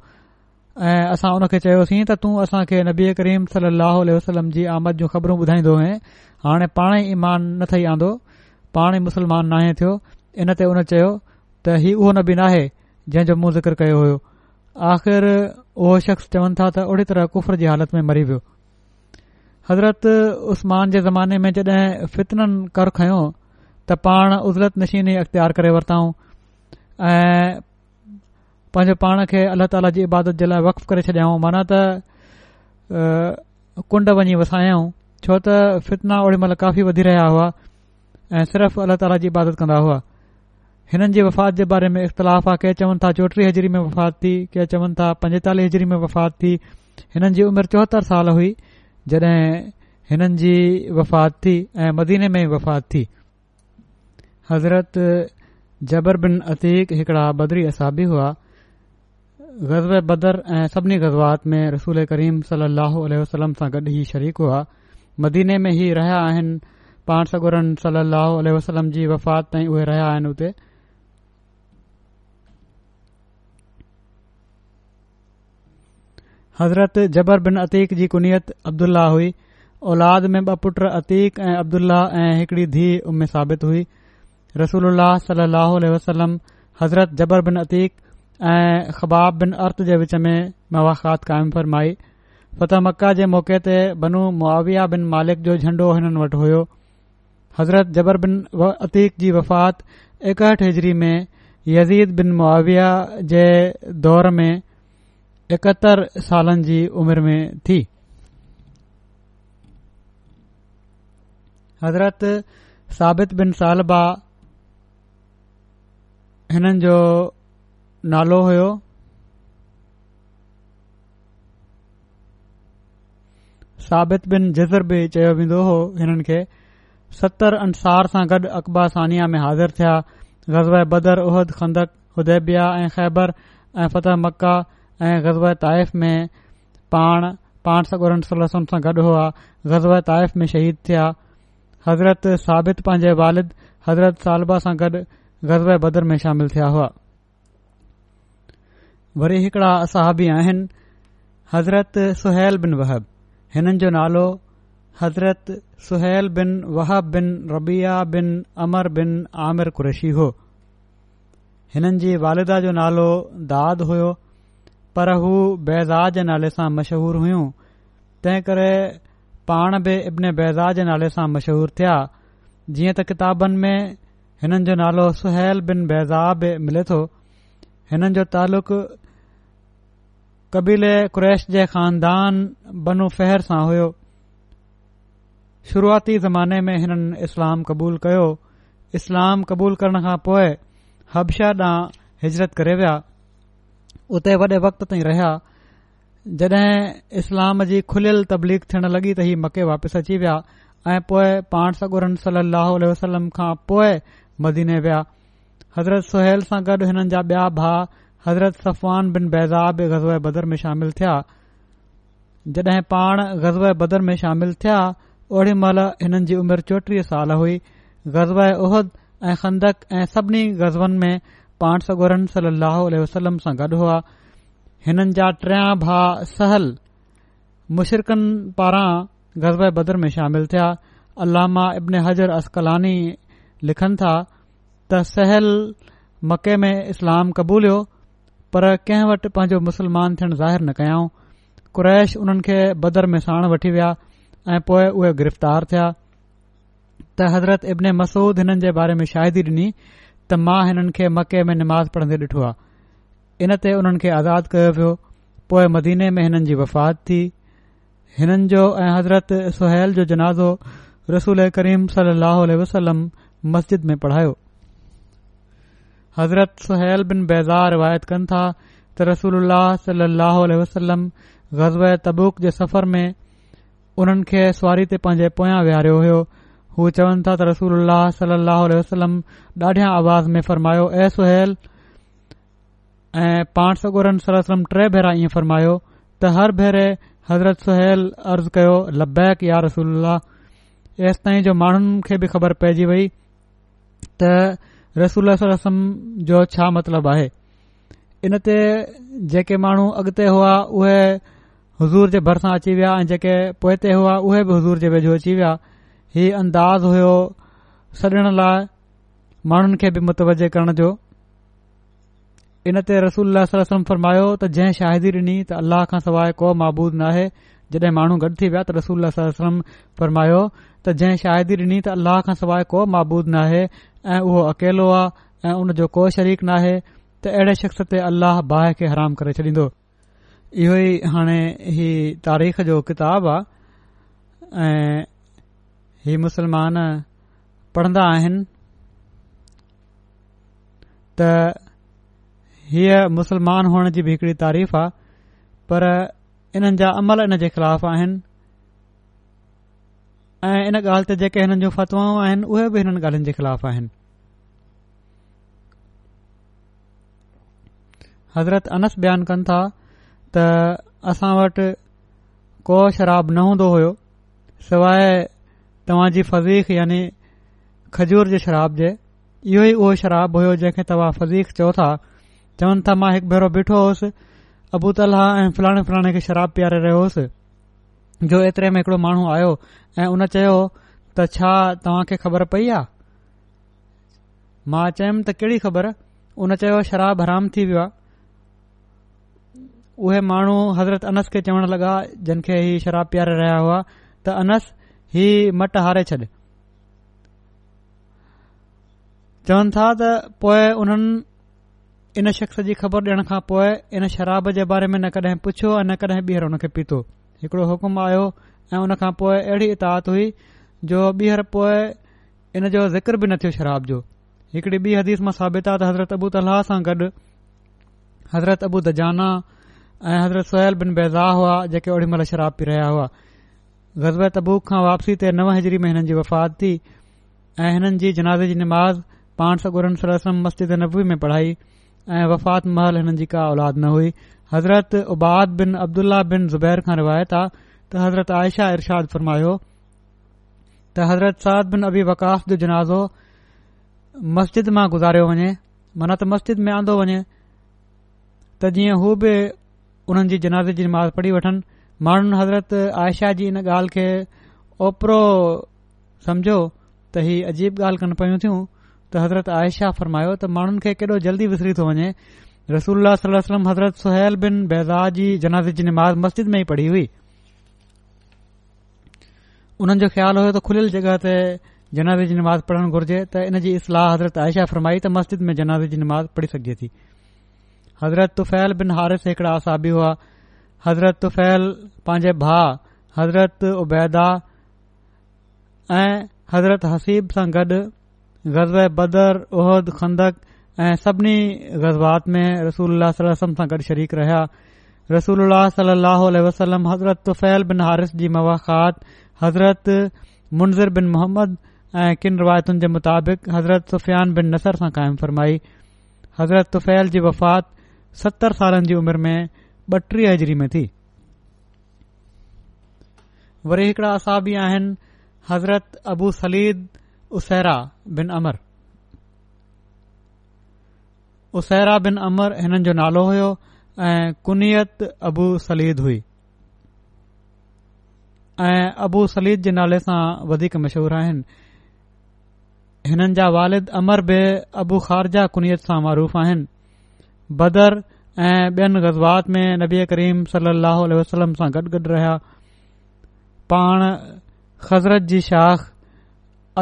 ऐं असां उन खे चयोसीं त तूं असां खे नबी करीम सली वसलम जी आमद जूं ख़बरूं ॿुधाईंदो हुए हाणे पाण ई ईमान न थई आंदो पाण ई मुस्लमान नाहे थियो इन ते उन चयो त हीउ उहो नबी नाहे जंहिं जो मुंहं ज़िकर कयो हो आख़िर उहो शख़्स चवनि था त ओड़ी तरह कुफर जी हालति में मरी वियो हज़रत उस्मान जे ज़माने में जड॒हिं फितननि कर खयो त पाण उज़रत नशीनी अख़्तियार करे वरिताऊं ऐं पांजे पाण खे अल अला ताला जी इबादत जे लाइ वफ़ करे छॾियाऊं माना त कुंड वञी वसायऊं छो त फितना ओड़ी मइल काफ़ी वधी रहिया हुआ ऐं सिर्फ़ु अलाह ताला जी इबादत कंदा हुआ हिननि जी वफ़ात जे बारे में इख़्तिलाफ़ आहे के चवनि था चोटीह हज़री में वफ़ात थी के चवनि था पंजेतालीह हज़री में वफ़ात थी हिननि जी उमिरि चोहतरि साल हुई जड॒हिं हिननि जी वफ़ात थी ऐं मदीने में वफ़ात थी हज़रत जबर बिन अतीक हिकड़ा बदरी असाबी हुआ ग़ज़ब बदर ऐं सभिनी ग़ज़वात में रसूल करीम सल वसलम सां गॾु ई शरीक हुआ मदीने में ही रहिया आहिनि पाण सगुरन सल अह वसलम जी वफ़ात ताईं उहे रहिया आहिनि उते हज़रत जबर बिन अतीक जी कुनियत अब्दुल्ल्लाह हुई औलाद में ॿ पुट अतीकक़ ऐं अब्दुल्लह ऐं ثابت धीउ رسول साबित हुई रसूल सलह वसलम हज़रत जबर बिन अतीक ऐं ख़बाब बिन अर्त जे विच में मवाख़ात क़ाइमु फरमाई फति मका जे मौक़े ते बनू मुआविया बिन मालिक जो झंडो हिननि वटि हुयो हज़रत जबर बिन वतीकक़ जी वफ़ात एकहठि हिजरी में यदीद बिन मुआविया जे दौर में एकहतरि सालनि जी उमिरि में थी हज़रत साबित बिन सालबा हिननि जो नालो हुयो साबित बिन جذر बि चयो वेंदो हो हिननि खे सतरि अंसार सां गॾु अकबा साना में हाज़िर थिया ग़ज़बा बदर उहद खंदक़ुदेबिया ऐं ख़ैबर ऐं फत मका ऐं ग़ज़ब ताइफ़ में पाण पाण सकोर सां गॾु हुआ ग़ज़बा ताइफ़ में शहीद थिया हज़रत साबित पंहिंजे वालिद हज़रत सालबा सां गॾु ग़ज़ब बदर में शामिलु थिया हुआ वरी हिकड़ा असहबी आहिनि हज़रत सुहैल बिन वहब हिननि जो नालो हज़रत सुहैल बिन वहब बिन रबिया बिन अमर बिन आमिर कुरैशी हो हिननि जी वालिदा जो नालो दाद हुयो पर हू बज़ाह नाले सां मशहूर हुयूं तंहिं करे पाण बि इब्न बैज़ाज नाले सां मशहूर थिया जीअं त किताबनि में हिननि जो नालो सुहैल बिन बज़ा बे मिले थो हिननि जो तालुक कबीले क्रैश जे ख़ानदान बनु फहर सां हुयो शुरूआती ज़माने में हिननि इस्लाम क़बूल कयो इस्लाम क़बूल करण खां पोइ हबशा ॾांहुं हिजरत करे विया उते वक़्त ताईं रहिया जड॒ इस्लाम जी खुलियल तबलीग थियण लॻी त ही मके वापिसि अची विया ऐं पोए पाण सगुरन सली लहल वसलम खां पोइ मदीने विया हज़रत सुल सां गॾु हिननि जा बिया भा हज़रत सफ़वान बिन बैज़ाब गज़बर में शामिल थिया जॾहिं पाण गज़बे बदर में शामिल थिया ओड़ी महिल हिननि जी उमिरि चोटीह साल हुई ग़ज़बद ऐं खंदक ऐं सभिनी गज़वनि में पाण सगोरन सल वसलम सां गॾु हुआ हिननि जा टिया भा सहल मुशरकनि पारां गज़ब बदर में शामिल थिया अलामा इब्न हज़र असकलानी लिखनि था त सहेहल मके में इस्लाम कबूलियो पर कंहिं वटि पंहिंजो मुस्लमान थियण ज़ाहिरु न कयाऊं कुरैश उन्हनि खे बदर में साण वठी विया ऐं पोए उहे गिरफ़्तार थिया त हज़रत इब्न मसूद हिननि जे बारे में शाहिदी डि॒नी त मां हिननि खे मके में निमा पढ़ंदे डि॒ठो आहे इन ते उन्हनि खे आज़ाद कयो वियो पोए मदीने में हिननि जी वफ़ात थी हिननि जो ऐं हज़रत सुहैल जो जनाज़ो रसूल करीम सली वसलम मस्जिद में पढ़ायो हज़रत सुहैल बिन बैज़ार रिवायत कनि था त रसूल सल वसलम ग़ज़ब तबुक जे सफ़र में उन्हनि खे सुवारी ते पंहिंजे पोयां वेहारियो हो चवनि था त रसूल वसलम ॾाढियां आवाज़ में फरमायो ए सुहल ऐं पाण सगोरन सलम टे भेरा ईअं फरमायो त हर भेरे हज़रत सुहैल अर्ज़ कयो लबैक या रसूल अलह ताईं जो माण्हुनि खे बि ख़बर पइजी वई त रसूल सल जो छा मतलबु आहे इन ते जेके माण्हू अगि॒ते हुआ उहे हज़ूर जे भरिसां अची विया ऐं जेके पोइ ते हुआ उहे बि हुज़ूर जे वेझो अची विया हीउ अंदाज़ हुयो सॾण लाइ माण्हुनि खे बि मुतवजे करण जो इन ते रसूल सल रस्म फ़रमायो त जंहिं शादी ॾिनी त अलाह खां सवाइ को महबूद नाहे जड॒हिं माण्हू गॾु थी विया त रसूल सल रस्म फ़रमायो त जंहिं शाहिदी ॾिनी त अल्लाह खां सवाइ को महबूद नाहे ऐं उहे अकेलो आहे ऐं उन जो को शरीक नाहे त अहिड़े शख़्स ते अलाह حرام खे हराम करे छॾींदो इहो ई हाणे ही तारीख़ जो किताब आहे ऐं ही मुसलमान पढ़ंदा आहिनि त हीअ मुसलमान हुअण जी बि हिकड़ी तारीफ़ आहे पर इन्हनि जा अमल इन जे ख़िलाफ़ आहिनि ऐं इन ॻाल्हि ते जेके हिननि जूं फ़तवाऊं आहिनि उहे बि हिननि ॻाल्हियुनि जे ख़िलाफ़ आहिनि हज़रत अनस बयानु कनि था त असां वटि को शराब न हूंदो हो सवाइ तव्हां फज़ीख़ फज़ीक़ यानी खजूर जे शराब जे इहो ई उहो शराब हो जंहिंखे तव्हां फज़ीख़ चओ था चवनि था मां हिकु भेरो बीठो होसि अबूतला ऐं फलाणे फलाणे खे शराबु पीआरे रहियो जो एतिरे में हिकड़ो माण्हू आयो ऐं उन चयो त छा तव्हां खे ख़बर पई आहे मां चयुमि त कहिड़ी ख़बर उन चयो शराब हराम थी वियो आहे उहे माण्हू हज़रत अनस खे चवण लॻा जिन खे ही शराब पारे रहिया हुआ त अनस ही मट हारे छॾ चवनि था त पोए उन्हनि इन शख़्स जी ख़बर ॾियण खां पोइ इन शराब जे बारे में न कॾहिं पुछियो न कॾहिं ॿीहर हुन खे पीतो हिकड़ो हुकुम आयो ऐं उन खां पोइ अहिड़ी इतात हुई जो ॿीहर पोए इन जो ज़िक्र बि न थियो शराब जो हिकड़ी ॿी हदीस मां साबित आहे त हज़रत अबू तला सां गॾु हज़रत अबू दजाना ऐं हज़रत सुहिल बिन बेज़ा हुआ जेके ओॾी महिल शराब पी रहिया हुआ गज़ब तबु खां वापसी ते नव हज़री में हिननि जी वफ़ात थी ऐ हिननि जी जनाज़ जी निमाज़ पाण सगुरनि सरसम मस्तिद नबवी में पढ़ाई ऐं वफ़ात महल हिननि जी का औलाद न हुई हज़रत उबाद बिन अब्दुल्ला बिन ज़ुबैर खां रिवायत आहे त हज़रत आयशा इरशाद फरमायो त हज़रत حضرت बिन अबी वकाफ़ जो जनाज़ो मस्जिद मां गुज़ारियो वञे मना त मस्जिद में आंदो वञे त जीअं हू बि उन्हनि जी जिनाज़े जी माज़ पढ़ी वठनि माण्हुनि हज़रत आयशा जी इन ॻाल्हि खे ओपरो समझो त ही अजीब ॻाल्हि कनि पयूं थियूं त हज़रत आयशा फरमायो त माण्हुनि खे केॾो जल्दी विसरी थो वञे صلی اللہ علیہ وسلم حضرت سہیل بن जनारज़ जी नमाज़ جی में ई पढ़ी हुई उन्हनि जो ख़्यालु हुयो त खुलियल जॻह ते जनारज़ जी नमाज़ पढ़णु نماز त گرجے जी इस्लाह हज़रत आयशा फरमाई त मस्जिद में जनाज़ जी नमाज़ نماز پڑھی थी हज़रत तुफ़ैल बिन हारिस हिकड़ा असाबी हुआ हज़रत तुफ़ैल पंहिंजे भा हज़रत उबैदा ऐं حضرت हसीब सां गॾु ग़ज़ بدر احد खंदक ऐं सभिनी ग़ज़बात में रसूल वलम सां गॾु शरीक रहिया रसूल अलसलम हज़रत तुफ़ैल बिन हारिस जी मवाख़ात हज़रत मुनज़र बिन मोहम्मद ऐं किन रिवायतुनि जे मुताबिक़ हज़रत सुफ़ियान बिन नसर सां क़ाइम फरमाई हज़रत तुफ़ैल जी वफ़ात सतरि सालनि जी उमिरि में ॿटीह हज़री में थी वरी हिकिड़ा असा आहिनि हज़रत अबू सलीद उसेरा बिन अमर उसैरा बिन अमर हिननि जो नालो हुयो ऐं कुनियत अबू सलीद हुई ऐं अबू सलीद जे नाले सां वधीक मशहूरु आहिनि हिननि जा वालिद अमर बि अबू ख़ारजा कुनियत सां मरूफ़ आहिनि बदर ऐं ॿियनि ग़ज़बात में नबी करीम सली लल वसलम सां गॾु गॾु रहिया पाण ख़ज़रत जी शाख़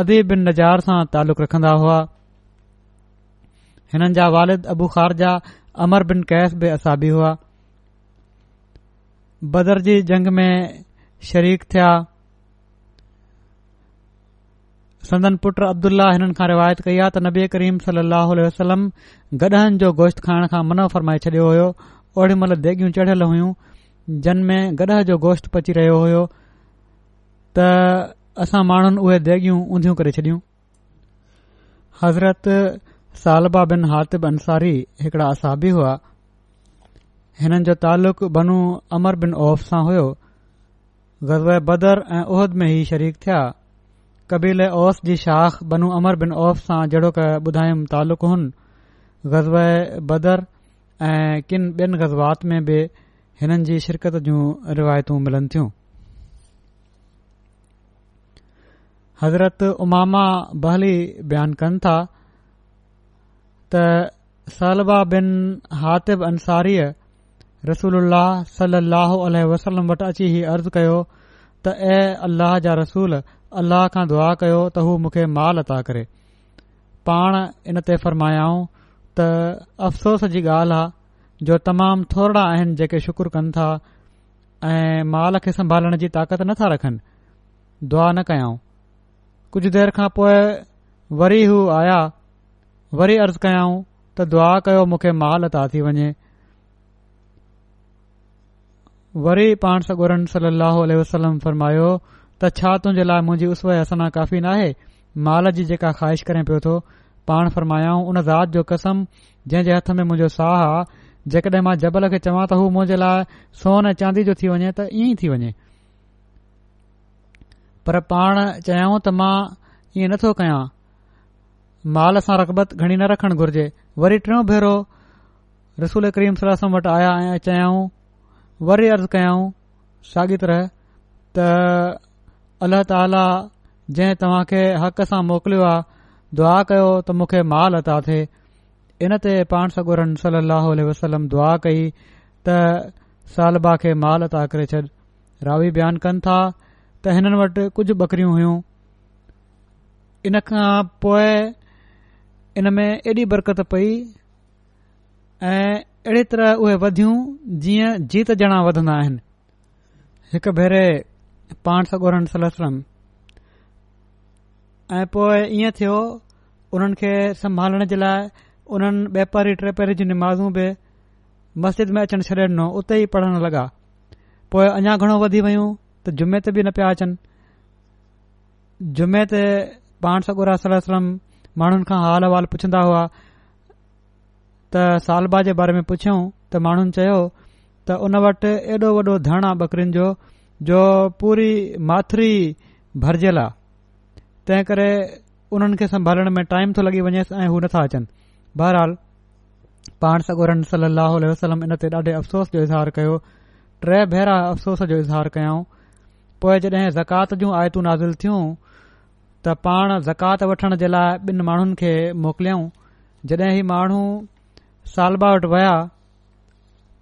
अदीब बिन नज़ार सां तालुक़ु रखंदा हुआ हिननि जा वालिद अबू ख़ारजा अमर बिन कैस बि असाबी हुआ बदर जी जंग में शरीक थिया संदन पुट अब्दुल्ला हिननि खां रिवायत कई आहे त नबी करीम वसलम गॾहनि जो गोश्त खाइण खां मन फरमाए छॾियो हुयो ओड़ी महिल देगियूं चढ़ियल हुयूं जन में गॾह जो गोश्त पची रहियो हुयो त असां माण्हुनि उहे देगियूं ऊंधियूं करे छॾियूं हज़रत सालबा बिन हातिब अंसारी हिकड़ा असाबी हुआ हिननि जो तालुक़ बनू अमर बिन औफ़ सां हुयो ग़ज़ब बदर ऐं उहद में ई शरीक थिया कबीला ओस जी शाख़ बनू अमर बिन औफ़ सां जेड़ो के ॿुधायु तालुक हुनि ग़ज़ब बदर ऐं किन ॿिन ग़ज़बात में बि हिननि जी शिरकत जूं रिवायतू मिलनि थियूं हज़रत उमामा बहली बयानु कनि था त सला बिन हातिब अंसारीअ रसूल सल अल वसलम वटि अची अर्ज़ु कयो त ऐ अल्लाह जा रसूल अल्लाह खां दुआ कयो त हू मूंखे माल अता करे पाण इन ते फरमायाऊं त अफ़सोस जी ॻाल्हि आहे जो तमामु थोरा आहिनि जेके शुक्र कनि था ऐं माल खे संभालण जी ताक़त नथा रखनि दुआ न कयाऊं कुझु देर खां पोइ वरी हू आया वरी अर्ज़ु कयाऊं त दुआ कयो मूंखे माल ता थी वञे वरी पाण सगोरन सली वसलम फरमायो त छा तुंहिंजे लाइ मुंहिंजी उसव या सना काफ़ी नाहे माल जी जेका ख़्वाहिश करे पियो थो पाण फरमायाऊं उन ज़ात जो कसम जंहिंजे हथ में मुंहिंजो साह आहे जेकॾहिं मां जबल खे चवां त हू मुंहिंजे लाइ सोन ऐं चांदी जो थी वञे त ईअं ई थी वञे पर पाण चयाऊं त मां ईअं नथो कयां माल सां रगबत घणी न रखण घुर्जे वरी टियों भेरो रसूल करीम सलाह वटि आया ऐं चयाऊं वरी अर्ज़ु कयाऊं साॻी तरह त अल्ला ताला जंहिं तव्हां खे हक़ सां मोकिलियो आहे दुआ कयो त मूंखे माल अता थिए इन ते पाण सगोर सली वसलम दुआ कई त सालबा खे माल अता करे छॾ रावी बयानु कनि था त हिननि वटि कुझु बकरियूं हुयूं इनखां पोइ इन में एॾी बरकत पई ऐं अहिड़ी तरह उहे वधियूं जीअं जीत ॼणा वधंदा आहिनि हिकु भेरे पाण सगोरन सलम ऐं पोइ ईअं थियो उन्हनि खे संभालण जे लाइ उन्हनि वापारी टेपारी जी निमाज़ू बि मस्जिद में अचणु छॾे ॾिनो उते ई पढ़ण लॻा पोइ अञा घणो वधी वियूं त जुमे ते बि न पिया अचनि जुमे ते पाण सगोरा माण्हुनि खां हाल अहिवालु पुछंदा हुआ त सालबा जे बारे में पुछियूं त माण्हुनि चयो त उन वटि एॾो वॾो धण आहे बकरिन जो जो पूरी माथिरी भरजियल आहे तंहिं करे उन्हनि खे संभालण में टाइम थो लॻी वञेसि ऐं हू नथा अचनि बहरहाल पाण सॻोरन सली वसलम इन ते ॾाढे अफ़सोस जो इज़हार कयो टे भेरा अफ़सोस जो इज़हार कयो पोइ जॾहिं ज़कात जूं आयतूं नाज़िल थियूं त पाण ज़कात वठण जे लाइ ॿिनि माण्हुनि खे मोकिलियऊं जॾहिं ही माण्हू सालबा वटि विया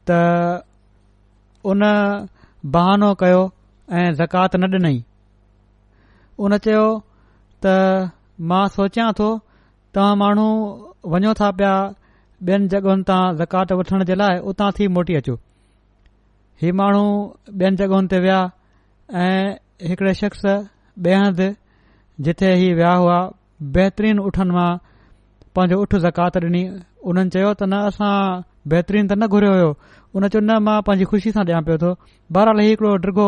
त उन बहानो कयो ऐं ज़कात न ॾिनई उन चयो त मां सोचिया थो तव्हां माण्हू वञो था पिया ॿियनि जॻहुनि तां ज़कात वठण जे लाइ उतां थी मोटी अचो ही माण्हू ॿियनि जॻहियुनि ते विया ऐं शख्स ॿिए जिथे ही विया हुआ बहितरीन उठनि मां पंहिंजो उठ ज़कात ॾिनी उन्हनि चयो त न असां बेहतरीन त न घुरियो हुयो उन चयो न मां पंहिंजी ख़ुशी सां ॾियां पियो थो बहरहाल ही हिकड़ो ॾिघो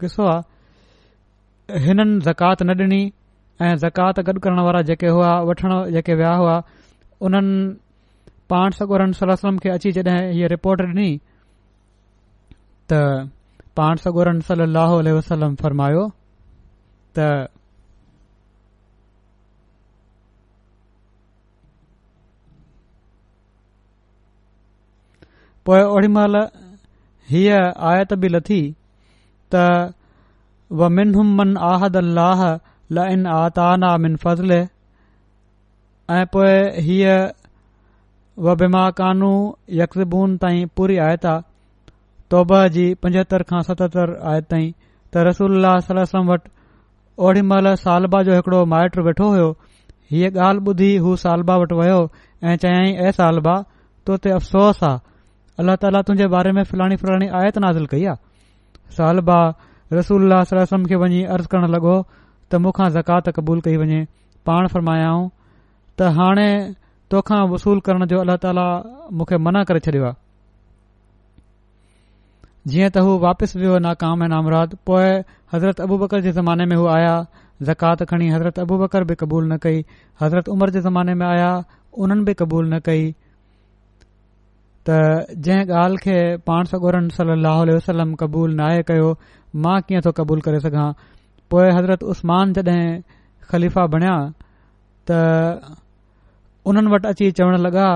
क़िसो आहे हिननि ज़कात न ॾिनी ऐं ज़कात गॾु करण वारा जेके हुआ वठण जेके विया हुआ उन्हनि पाण सगोरन सलम खे अची जॾहिं हीअ रिपोर्ट ॾिनी त पाण सागोरनि सली वसलम फरमायो त पोइ ओड़ी महिल हीअ आयत बि लथी त व विन मन आहद अलाह ल इन आताना मिन फज़ल ऐं पोइ हीअ व बिमा क़ानू यकुनि ताईं पूरी आयत आहे तौबा जी पंजतरि खां सतहतरि आयत ताईं त रसूल सलम वटि ओड़ी महिल सालबा जो हिकड़ो माइट वेठो हुयो हीअ ॻाल्हि ॿुधी हू सालबा वटि वियो ऐं चयाईं ऐं सालबा तो ते अफ़सोस आहे अल्लाह ताला तुंहिंजे बारे में फिलाणी फिलाणी आयत नाज़िल हाज़िल कई आहे बा रसूल सलम खे वञी अर्ज़ु करण लॻो त मूंखा ज़कात क़बूल कई वञे पाण फरमायाऊं त हाणे तोखा वसूल करण जो अल्लाह ताला मूंखे मना करे छॾियो आहे जीअं त हू वापसि वियो नाकाम ऐं नामराद पोएं हज़रत अबू बकर जे ज़माने में हू आया ज़कात खणी हज़रत अबू बकर बि कबूल न कई हज़रत उमर जे ज़माने में आया उन्हनि बि क़बूल न कई त जंहिं ॻाल्हि खे पाण सगोरन सली लहल वसलम क़बूल न आहे कयो मां कीअं थो क़बूल करे सघां पोइ हज़रत उस्मान जॾहिं ख़लीफ़ा बणिया त उन्हनि वटि अची चवण लॻा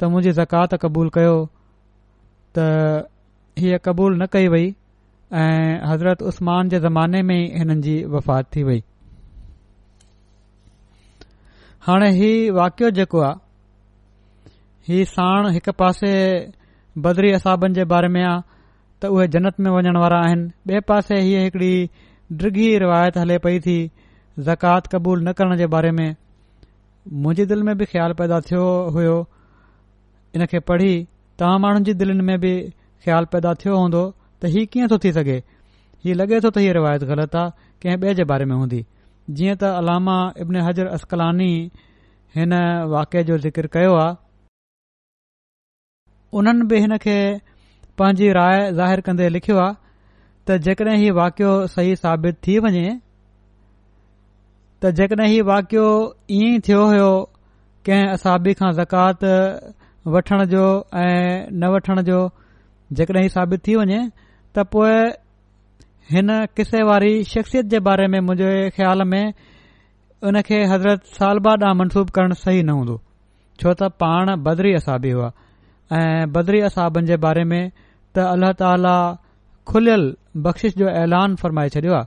त मुंहिंजी ज़कात क़बूल कयो त हीअ क़बूल न कई वई ऐं हज़रत उस्मान जे ज़माने में ई हिननि जी वफ़ात थी वई हाणे हीउ वाकियो जेको आहे हीउ साण हिकु पासे बदरी असाबनि जे बारे में आहे त उहे जन्नत में वञण वारा आहिनि ॿिए पासे हीअ हिकड़ी डृी रिवायत हले पई थी ज़कात क़बूल न करण जे बारे में मुंहिंजी दिलि में बि ख़्यालु पैदा थियो हुयो इन खे पढ़ी तव्हां माण्हुनि जी दिलनि में बि ख़्यालु पैदा थियो हूंदो त हीउ कीअं थो थी सघे हीउ लॻे थो त हीअ रिवायत ग़लति आहे कंहिं ॿिए जे बारे में हूंदी जीअं त अलामा इब्न हजर असकलानी हिन वाके जो ज़िकर कयो आहे उन्हनि बि हिन खे पंहिंजी राय ज़ाहिर कन्दे लिखियो आहे त जेकॾहिं हीउ वाक़ियो सही साबित थी वञे त जेकॾहिं हीउ वाक़ियो ईअं ई थियो हो कंहिं असाबी खां ज़कात वठण जो ऐं न वठण जो जेकॾहिं साबित थी वञे त पोए हिन किसे वारी शख़्सियत जे बारे में मुंहिंजे ख़्याल में हुन खे हज़रत सालबा ॾांहुं मनसूब करणु सही न हूंदो छो त पाण बदरी असाबी हुआ ऐं बदरी असहाबनि जे बारे में त अल्ल्ह ताला खुलियल बख़्शिश जो ऐलान फ़रमाए छडि॒यो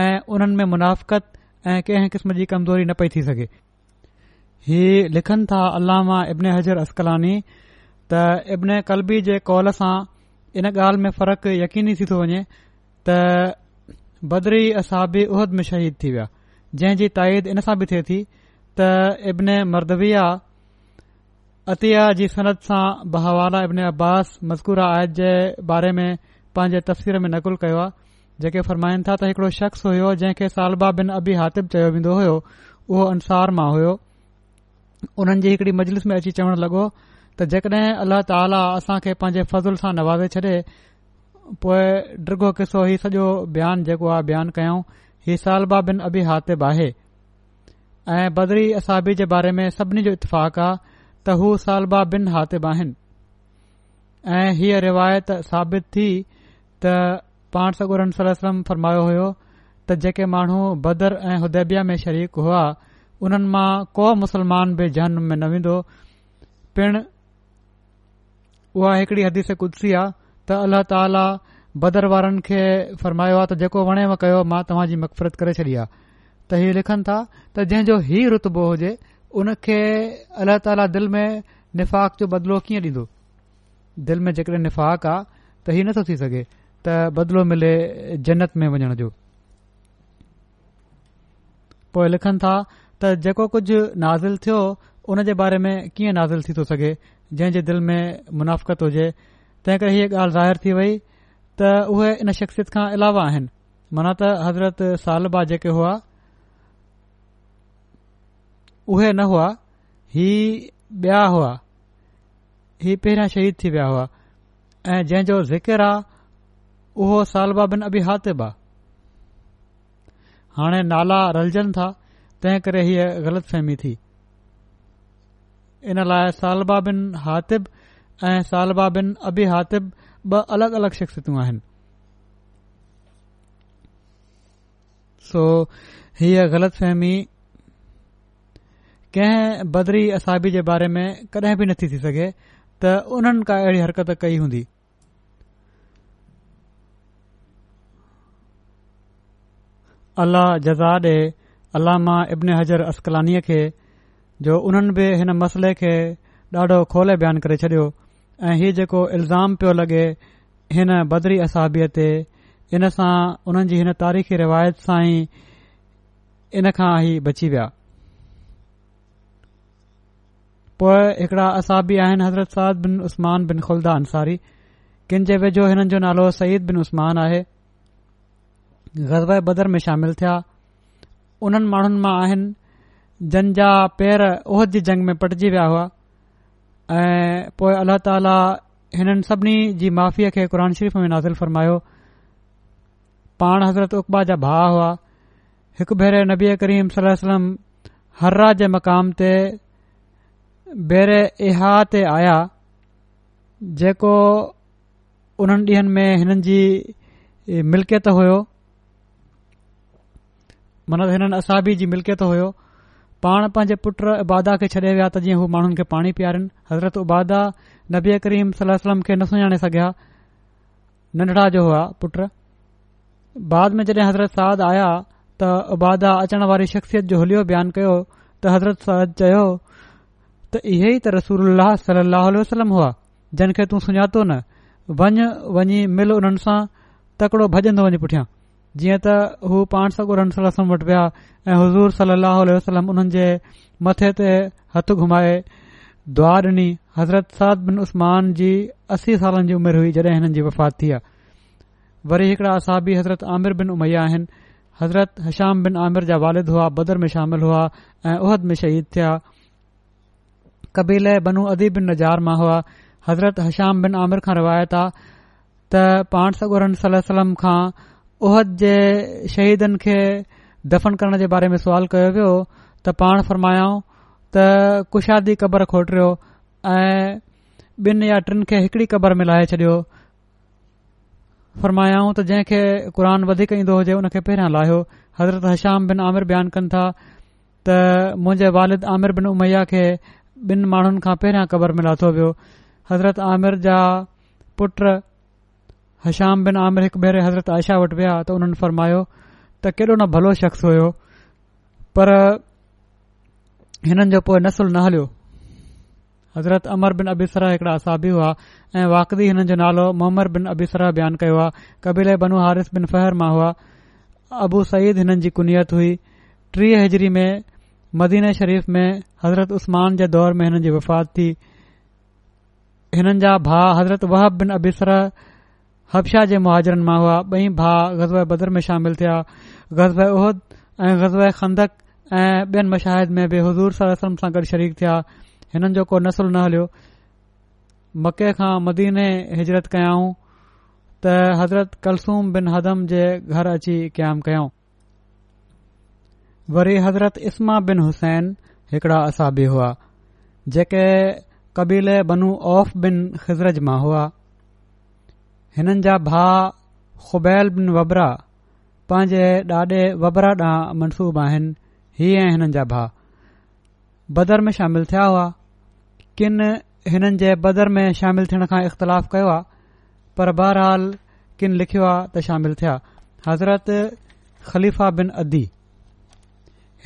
ऐं उन्हनि में मुनाफ़क़त ऐं कंहिं किस्म जी कमज़ोरी न पई थी सघे ही लिखनि था अलामा इब्न हज़र असकलानी त इब्न कलबी जे कौल सां इन ॻाल्हि में फ़र्क़ु यकीनी थी थो वञे त बदरी असाबी उहद में शहीद थी विया जंहिं जी ताईद इन सां बि थे थी त इब्न मरदविया अतिया जी सनत सां बहवाला इब्न अब्बास मज़कूर आयत जे बारे में पंहिंजे तफ़सीर में नक़ुल कयो आहे जेके फरमाइनि था त हिकड़ो शख़्स हुओ जंहिंखे सालबा बिन अबी हातिब चयो वेंदो हो उहो अंसार मां हुयो उन्हनि जी हिकड़ी मजलिस में अची चवण लॻो त जेकड॒हिं अल्लाह ताला असां खे पंहिंजे फज़ुल सां नवाज़े छडे पोए डगो किसो ही सॼो बयानु जेको आहे बयानु कयऊं ही सालबा बिन अबी हातिब आहे ऐं बदरी असाबी जे बारे में सभिनी जो इतफ़ाक़ आहे त हू सालबा ॿिन हाथेबा आहिनि ऐं हीअ रिवायत साबित थी त पाण सगुरम सलम फरमायो हो त जेके माण्हू भदर ऐं हूदेबिया में शरीक हुआ उन्हनि मां को मुस्लमान बि जनम में न वेंदो पिण उहा हिकड़ी हदीस कुदसी आहे त अल्लाह ताला भदर वारनि खे फरमायो त जेको वणे कयो मां तव्हांजी मक़फ़रत करे छॾी आहे त ही लिखनि था त जंहिंजो ही रुतबो हुजे उन खे अलाह ताला दिलि में निफ़ाक़ जो बदिलो कीअं ॾींदो दिलि में जेकॾहिं निफ़ाक़ आहे त हीउ नथो थी सघे त बदिलो मिले जन्नत में वञण जो पोइ लिखनि था त जेको कुझु नाज़िल थियो उन जे बारे में कीअं नाज़िल थी थो सघे जंहिं जे दिल में मुनाफ़त हुजे तंहिं करे हीअ ॻाल्हि ज़ाहिर थी वई त उहे इन शख़्सियत खां अलावा आहिनि माना त हज़रत सालबा जेके हुआ उहे न हुआ ही ॿिया हुआ ही पहिरियां शहीद थी विया हुआ ऐं जंहिंजो ज़िकिर आहे उहो सालबा बिन अबि हातिब आहे हाणे नाला रलजनि था तंहिं करे हीअ ग़लति फहिमी थी इन लाइ सालबा बिन हातिब ऐं सालबा बिन अबी हातिब ॿ अलॻि अलगि॒ शख़्सियतियूं आहिनि सो हीअ ग़लति फ़हमी कंहिं बदरी असाबी जे बारे में कॾहिं बि नथी थी सघे त उन्हनि का अहिड़ी हरकत कई हूंदी अलाह जज़ा ॾे अलामा इब्न हज़र असकलानीअ खे जो उन्हनि बि हिन मसइले खे ॾाढो खोले बयानु करे छॾियो ऐं हीउ जेको इल्ज़ाम पियो लॻे हिन बदरी असाबीअ ते इन सां उन्हनि जी हिन तारीख़ी रिवायत सां ई इन खां ई बची विया पोए हिकड़ा असाबी आहिनि हज़रत साद बिन उस्मान बिन खुलदा अंसारी किन जे वेझो हिननि जो नालो सईद बिन उस्मान आहे ग़ज़ब बदर में शामिल थिया उन्हनि माण्हुनि मां आहिनि जन जा पेर उहद जी जंग में पटिजी विया हुआ ऐं पोइ अलाह ताला हिननि सभिनी जी माफ़ीअ खे क़ुर शरीफ़ में नाज़िल फ़रमायो पाण हज़रत उकबा जा भाउ हुआ हिकु भेरे नबी करीम सलम हर्रा जे मक़ाम ते बेरे इहा ते आया जेको उन्हनि ॾींहनि में हिननि जी मिल्कियत हुयो मन हिननि असाबी जी मिल्कियत हुयो पाण पंहिंजे पुट अबादा खे छॾे विया त जीअं हू माण्हुनि खे पाणी पीआरिन हज़रत उबादा नबी करीम सलम खे न सुञाणे सघिया नंढिड़ा जो हुआ पुट बाद में जॾहिं हज़रत साद आहिया त उबादा अचण वारी शख़्सियत जो हुलियो बयानु कयो त हज़रत साद चयो त इहेई त रसूल सलाह वसलम हुआ जिन खे तूं सुञातो न वञ वञी मिल उन्हनि सां तकिड़ो भॼंदो वञ पुठियां जीअं त हू पाण सां वटि विया ऐं हज़ूर सलाह वसलम उन्हनि जे मथे ते हथ घुमाए दुआ ॾिनी हज़रत साद बिन उस्मान जी असी सालन जी उमिरि हुई जडे हिननि जी वफ़ात थी आहे वरी हिकिड़ा असाबी हज़रत आमिर बिन उमैया आहिनि हज़रत हशाम बिन आमिर जा वालिद हुआ बदर में शामिल हुआ ऐं उहद में शहीद थिया कबीले बनू अदीब बिन नज़ार मां हुआ हज़रत हशाम बिन आमिर खां रिवायत आहे त पाण सगोरन सलम ख़ान उहद जे शहीदनि खे दफ़न करण जे बारे में सुवाल कयो वियो त पाण फरमायाऊं त कुशादी क़बर खोटरियो ऐं ॿिन या टिन खे हिकड़ी क़बर में लाहे छॾियो फरमायाऊं त जंहिंखे क़ुर वधीक ईंदो हुजे हुन खे पहिरां लाहियो हज़रत हशाम बिन आमिर बयान कनि था त मुंहिंजे वालिद आमिर बिन उमैया खे बिन माण्हुनि खां पहिरियां कबर में लाथो पियो हज़रत आमिर जा पुट हशाम बिन आमिर हिकु भेरे हज़रत आयशा वटि विया त हुननि फरमायो त केॾो न भलो शख़्स हुयो पर हिननि जो पोइ नसुल न हलियो हज़रत अमर बिन अबिसरा हिकिड़ा असाबी हुआ ऐं वाकदी हिननि जो नालो मोहम्मद बिन अबिसरा बयानु कयो आहे कबीले बनू हारिस बिन फहर फरमा हुआ अबू सईद हिननि जी कुनियत हुई टीह हजरी में मदीने शरीफ़ में हज़रत उस्मान जे दौर में हिननि जी वफ़ात थी हिननि जा भाउ हज़रत वहब बिन अबिसर हबशाह जे मुहाजरनि मां हुआ ब॒ भाउ ग़ज़बे बदर में शामिल थिया ग़ज़ब उहद ऐं مشاہد खंदक ऐं ॿियनि मशाहिद में बि हज़ूर सरसम सां गॾु शरीक थिया हिननि जो को नसुल न हलियो मके खां मदीने हिजरत कयाऊं त हज़रत कलसूम बिन हदम जे घरु अची क़याम कयऊं वरी हज़रत इस्मा बिन हुसैन हिकड़ा असाबी हुआ जेके कबीले बनू औफ़ बिन ख़िज़रज मां हुआ हिननि जा भा ख़ुबैल बिन वबरा पंहिंजे ॾाॾे वबरा ॾांहुं मनसूब आहिनि ही ऐं हिननि जा भा बदर में शामिल थिया हुआ किन हिननि जे बदर में शामिल थियण खां इख़्तिलाफ़ कयो आहे पर बहरहाल किन लिखियो आहे त शामिल थिया हज़रत ख़लीफ़ा बिन अदी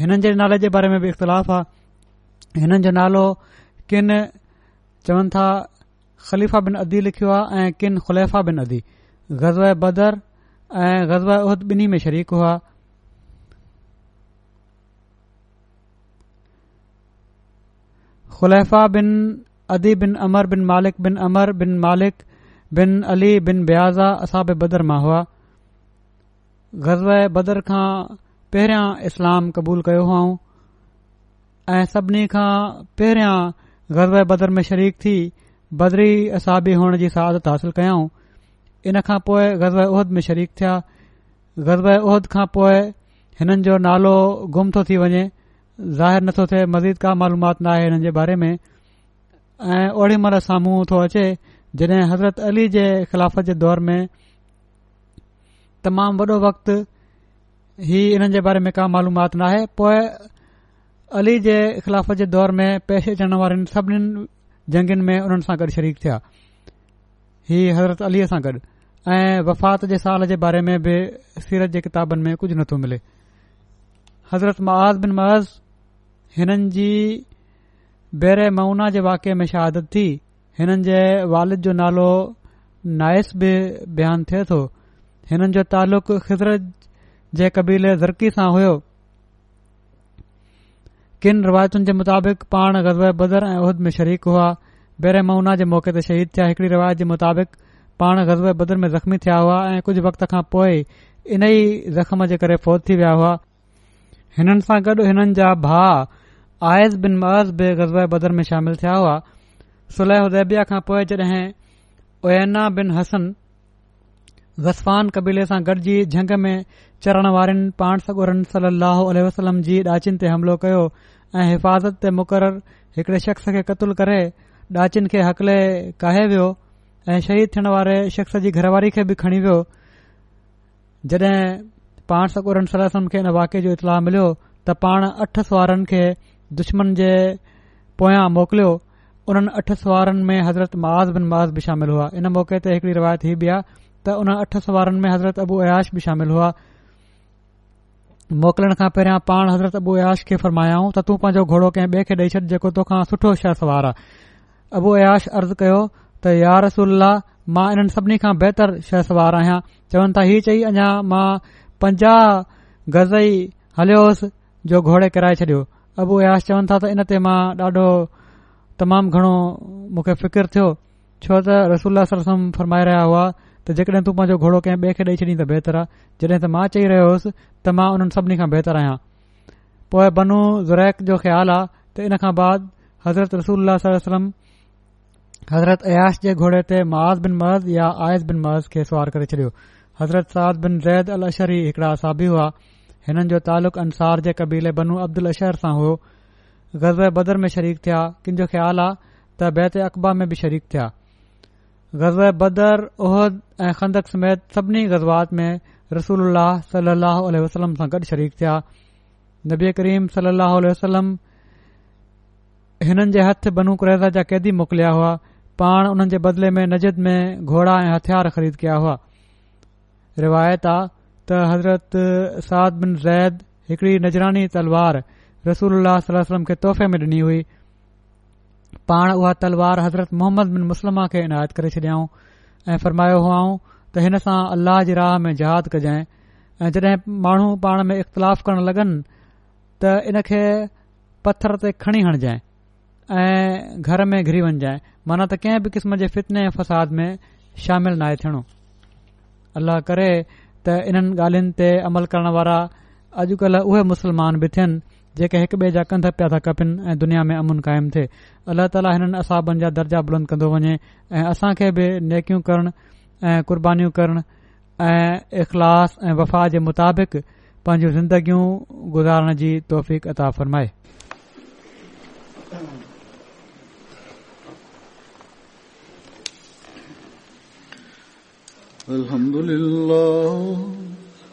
हिननि जे नाले जे बारे में बि इख़्तिलाफ़ आहे हिननि जो नालो किन चवनि था ख़लीफ़ा बिन अदी लिखियो आहे ऐं किन ख़ुलैफ़ा बिन अदी ग़ज़ब बदर ऐं उहद बिन्ही में शरीक हुआ ख़ुलैफ़ा बिन अदी बिन अमर बिन मालिक बिन अमर बिन मालिक बिन अली बिन ब्याज़ा असाब बदर मां हुआ ग़ज़ब बदर खां पहिरियां इस्लाम कबूल कयो हुओ ऐं सभिनी खां पहिरियां गज़ब बदर में शरीक थी बदरी असाबी बि हुअण जी सहादत हासिल कयांऊं इन खां पोइ ग़ज़बहिद में शरीक थिया गज़ब उहिद खां पोइ हिननि जो नालो गुम थो थी वञे ज़ाहिर नथो थिए मज़ीद का मालूमात न आहे हिननि जे बारे में ऐं ओडी महिल साम्हूं थो अचे जॾहिं हज़रत अली जे ख़िलाफ़त जे दौर में तमामु वॾो वक़्तु ही हिननि जे बारे में का मालूमात नाहे पोइ अली जे ख़िलाफ़ जे दौर में पेश अचण वारनि جنگن जंगनि में हुननि सां गॾु शरीक थिया ही हज़रत अलीअ सां गॾु ऐं वफ़ात जे साल जे बारे में बि सीरत जे किताबनि में कुझु नथो मिले हज़रत महाज़ बिन मआज़ हिननि जी बेरे मऊना जे वाके में शहादत थी हिननि जे वालिद जो नालो नायस बि बयानु थिए थो हिननि जो तालुक़ु जंहिं कबीले ज़रक़ी सां हुयो किन रिवायतुनि जे मुताबिक़ पाण गज़बे बदर ऐं उहद में शरीक हुआ बेरेमूना जे मौक़े ते शहीद थिया हिकड़ी रिवायत जे मुताबिक़ पाण गज़बे बदर में ज़ख़्मी थिया हुआ ऐं कुझ वक्त खां पोइ इन ई ज़ख़्म जे करे फौज थी विया हुआ हिननि सां गॾु हिननि जा भा आएज़ बिन मज़ बि गज़ब बदर में शामिल थिया हुआ सुलेह रेबिया खां पोइ जड॒हिं ओयना बिन हसन ज़फान कबीले सां गॾजी जंग में चरण वारनि पाण सकुर सल वसलम जी डाचिन ते हमिलो कयो ऐं हिफ़ाज़त ते मुक़ररु हिकुड़े शख़्स खे क़तल करे डाचिन खे हकले काहे वियो ऐं शहीद थियण वारे शख़्स जी घरवारी खे बि खणी वियो जड॒हिं पाण सकुर खे इन वाके जो इतलाउ मिलियो त पाण अठ सुवारनि खे दुश्मन जे पोयां मोकिलियो उन्हनि अठ सुवारनि में हज़रत महाज़ बन महाज़ बि शामिल हुआ इन मौक़े ते हिकड़ी रिवायत हीअ बि आहे त उन अठ सुवारनि में हज़रत अबू अयाश बि शामिल हुआ मोकिलण खां पहिरियां पाण हज़रत अबू अयाश खे फरमायाऊं त तूं पंहिंजो घोड़ो कंहिं ॿिए खे ॾेई छॾ जेको तोखां सुठो शह सवार आहे अबू अयाश अर्ज़ु कयो त यार रसूला मां इन्हनि सभिनी खां बहितर शह सवार आहियां चवनि था हीउ चई अञा मां पंजाह गज़ ई हलियोसि जो घोड़े किराए छॾियो अबू अयाश चवनि था त इन ते मां ॾाढो तमामु घणो मूंखे फिकिर थियो छो त रसुल्ला सरसम फरमाए रहिया हुआ त जेकॾहिं तू पंजो घोड़ो कंहिं ॿिए खे ॾेई छॾीं त बहितर आहे जॾहिं त मां चई रहियो हुसि त मां उन्हनि सभिनी खां बहितर आहियां पोए बनू ज़रैक जो ख़्यालु आहे त इन खां बाद हज़रत रसूल अलसलम हज़रत अयास जे घोड़े ते महाज़ बिन महज़ या आइज़ बिन महज़ खे सुवार करे छडि॒यो हज़रत साद बिन ज़ैद अल अशहरी हिकड़ा असाबी हुआ हिननि जो तालुक़ु अनुसार जे कबीले बनू अब्दुल अशहर सां हो ग़ज़ बदर में शरीक थिया किन जो ख़्यालु आ त बेत अक़बा में बि शरीक थिया ग़ज़ बदर उहद ऐं खंदक समेत सभिनी ग़ज़वात में रसूल सल वसलम सां गॾु शरीक थिया नबी करीम सल वलम हिन जे हथ बनू कुरैज़ा जा कैदी मोकिलिया हुआ पाण हुननि जे में नजद में घोड़ा ऐं हथियार ख़रीद कया हुआ रिवायत आ हज़रत साद बिन ज़ैद हिकड़ी नज़रानी तलवार रसूल सलम खे तोहफ़े में डि॒नी हुई पाण उहा तलवार हज़रत मोहम्मद बिन मुस्लमाना खे इनायत करे छॾियाऊं ऐं फरमायो हुआऊं त हिन सां अल्लाह जी राह में जहाद कजांइ ऐं जड॒हिं माण्हू पाण में इख़्तिलाफ़ करण लॻनि त इन खे पत्थर ते खणी हणजाइ ऐं घर में घिरी वञजांइ माना त कंहिं बि क़िस्म जे फितने ऐं फ़साद में शामिल नाहे थियणो अल्लाह करे त इन्हनि ॻाल्हियुनि ते अमल करण वारा अॼुकल्ह उहे मुस्लमान बि थियनि जेके हिक ॿिए जा कंध पिया था खपनि ऐं दुनिया में अमुन क़ाइमु थिए अल्ला ताला हिननि असाबनि जा दर्जा बुलंद कंदो वञे ऐं असां खे बि नेकियूं करण ऐं कुर्बानीूं करण ऐं इख़लास ऐं वफ़ा जे मुताबिक़ पंहिंजूं ज़िंदगियूं गुज़ारण जी तौफ़ अता फ़रमाए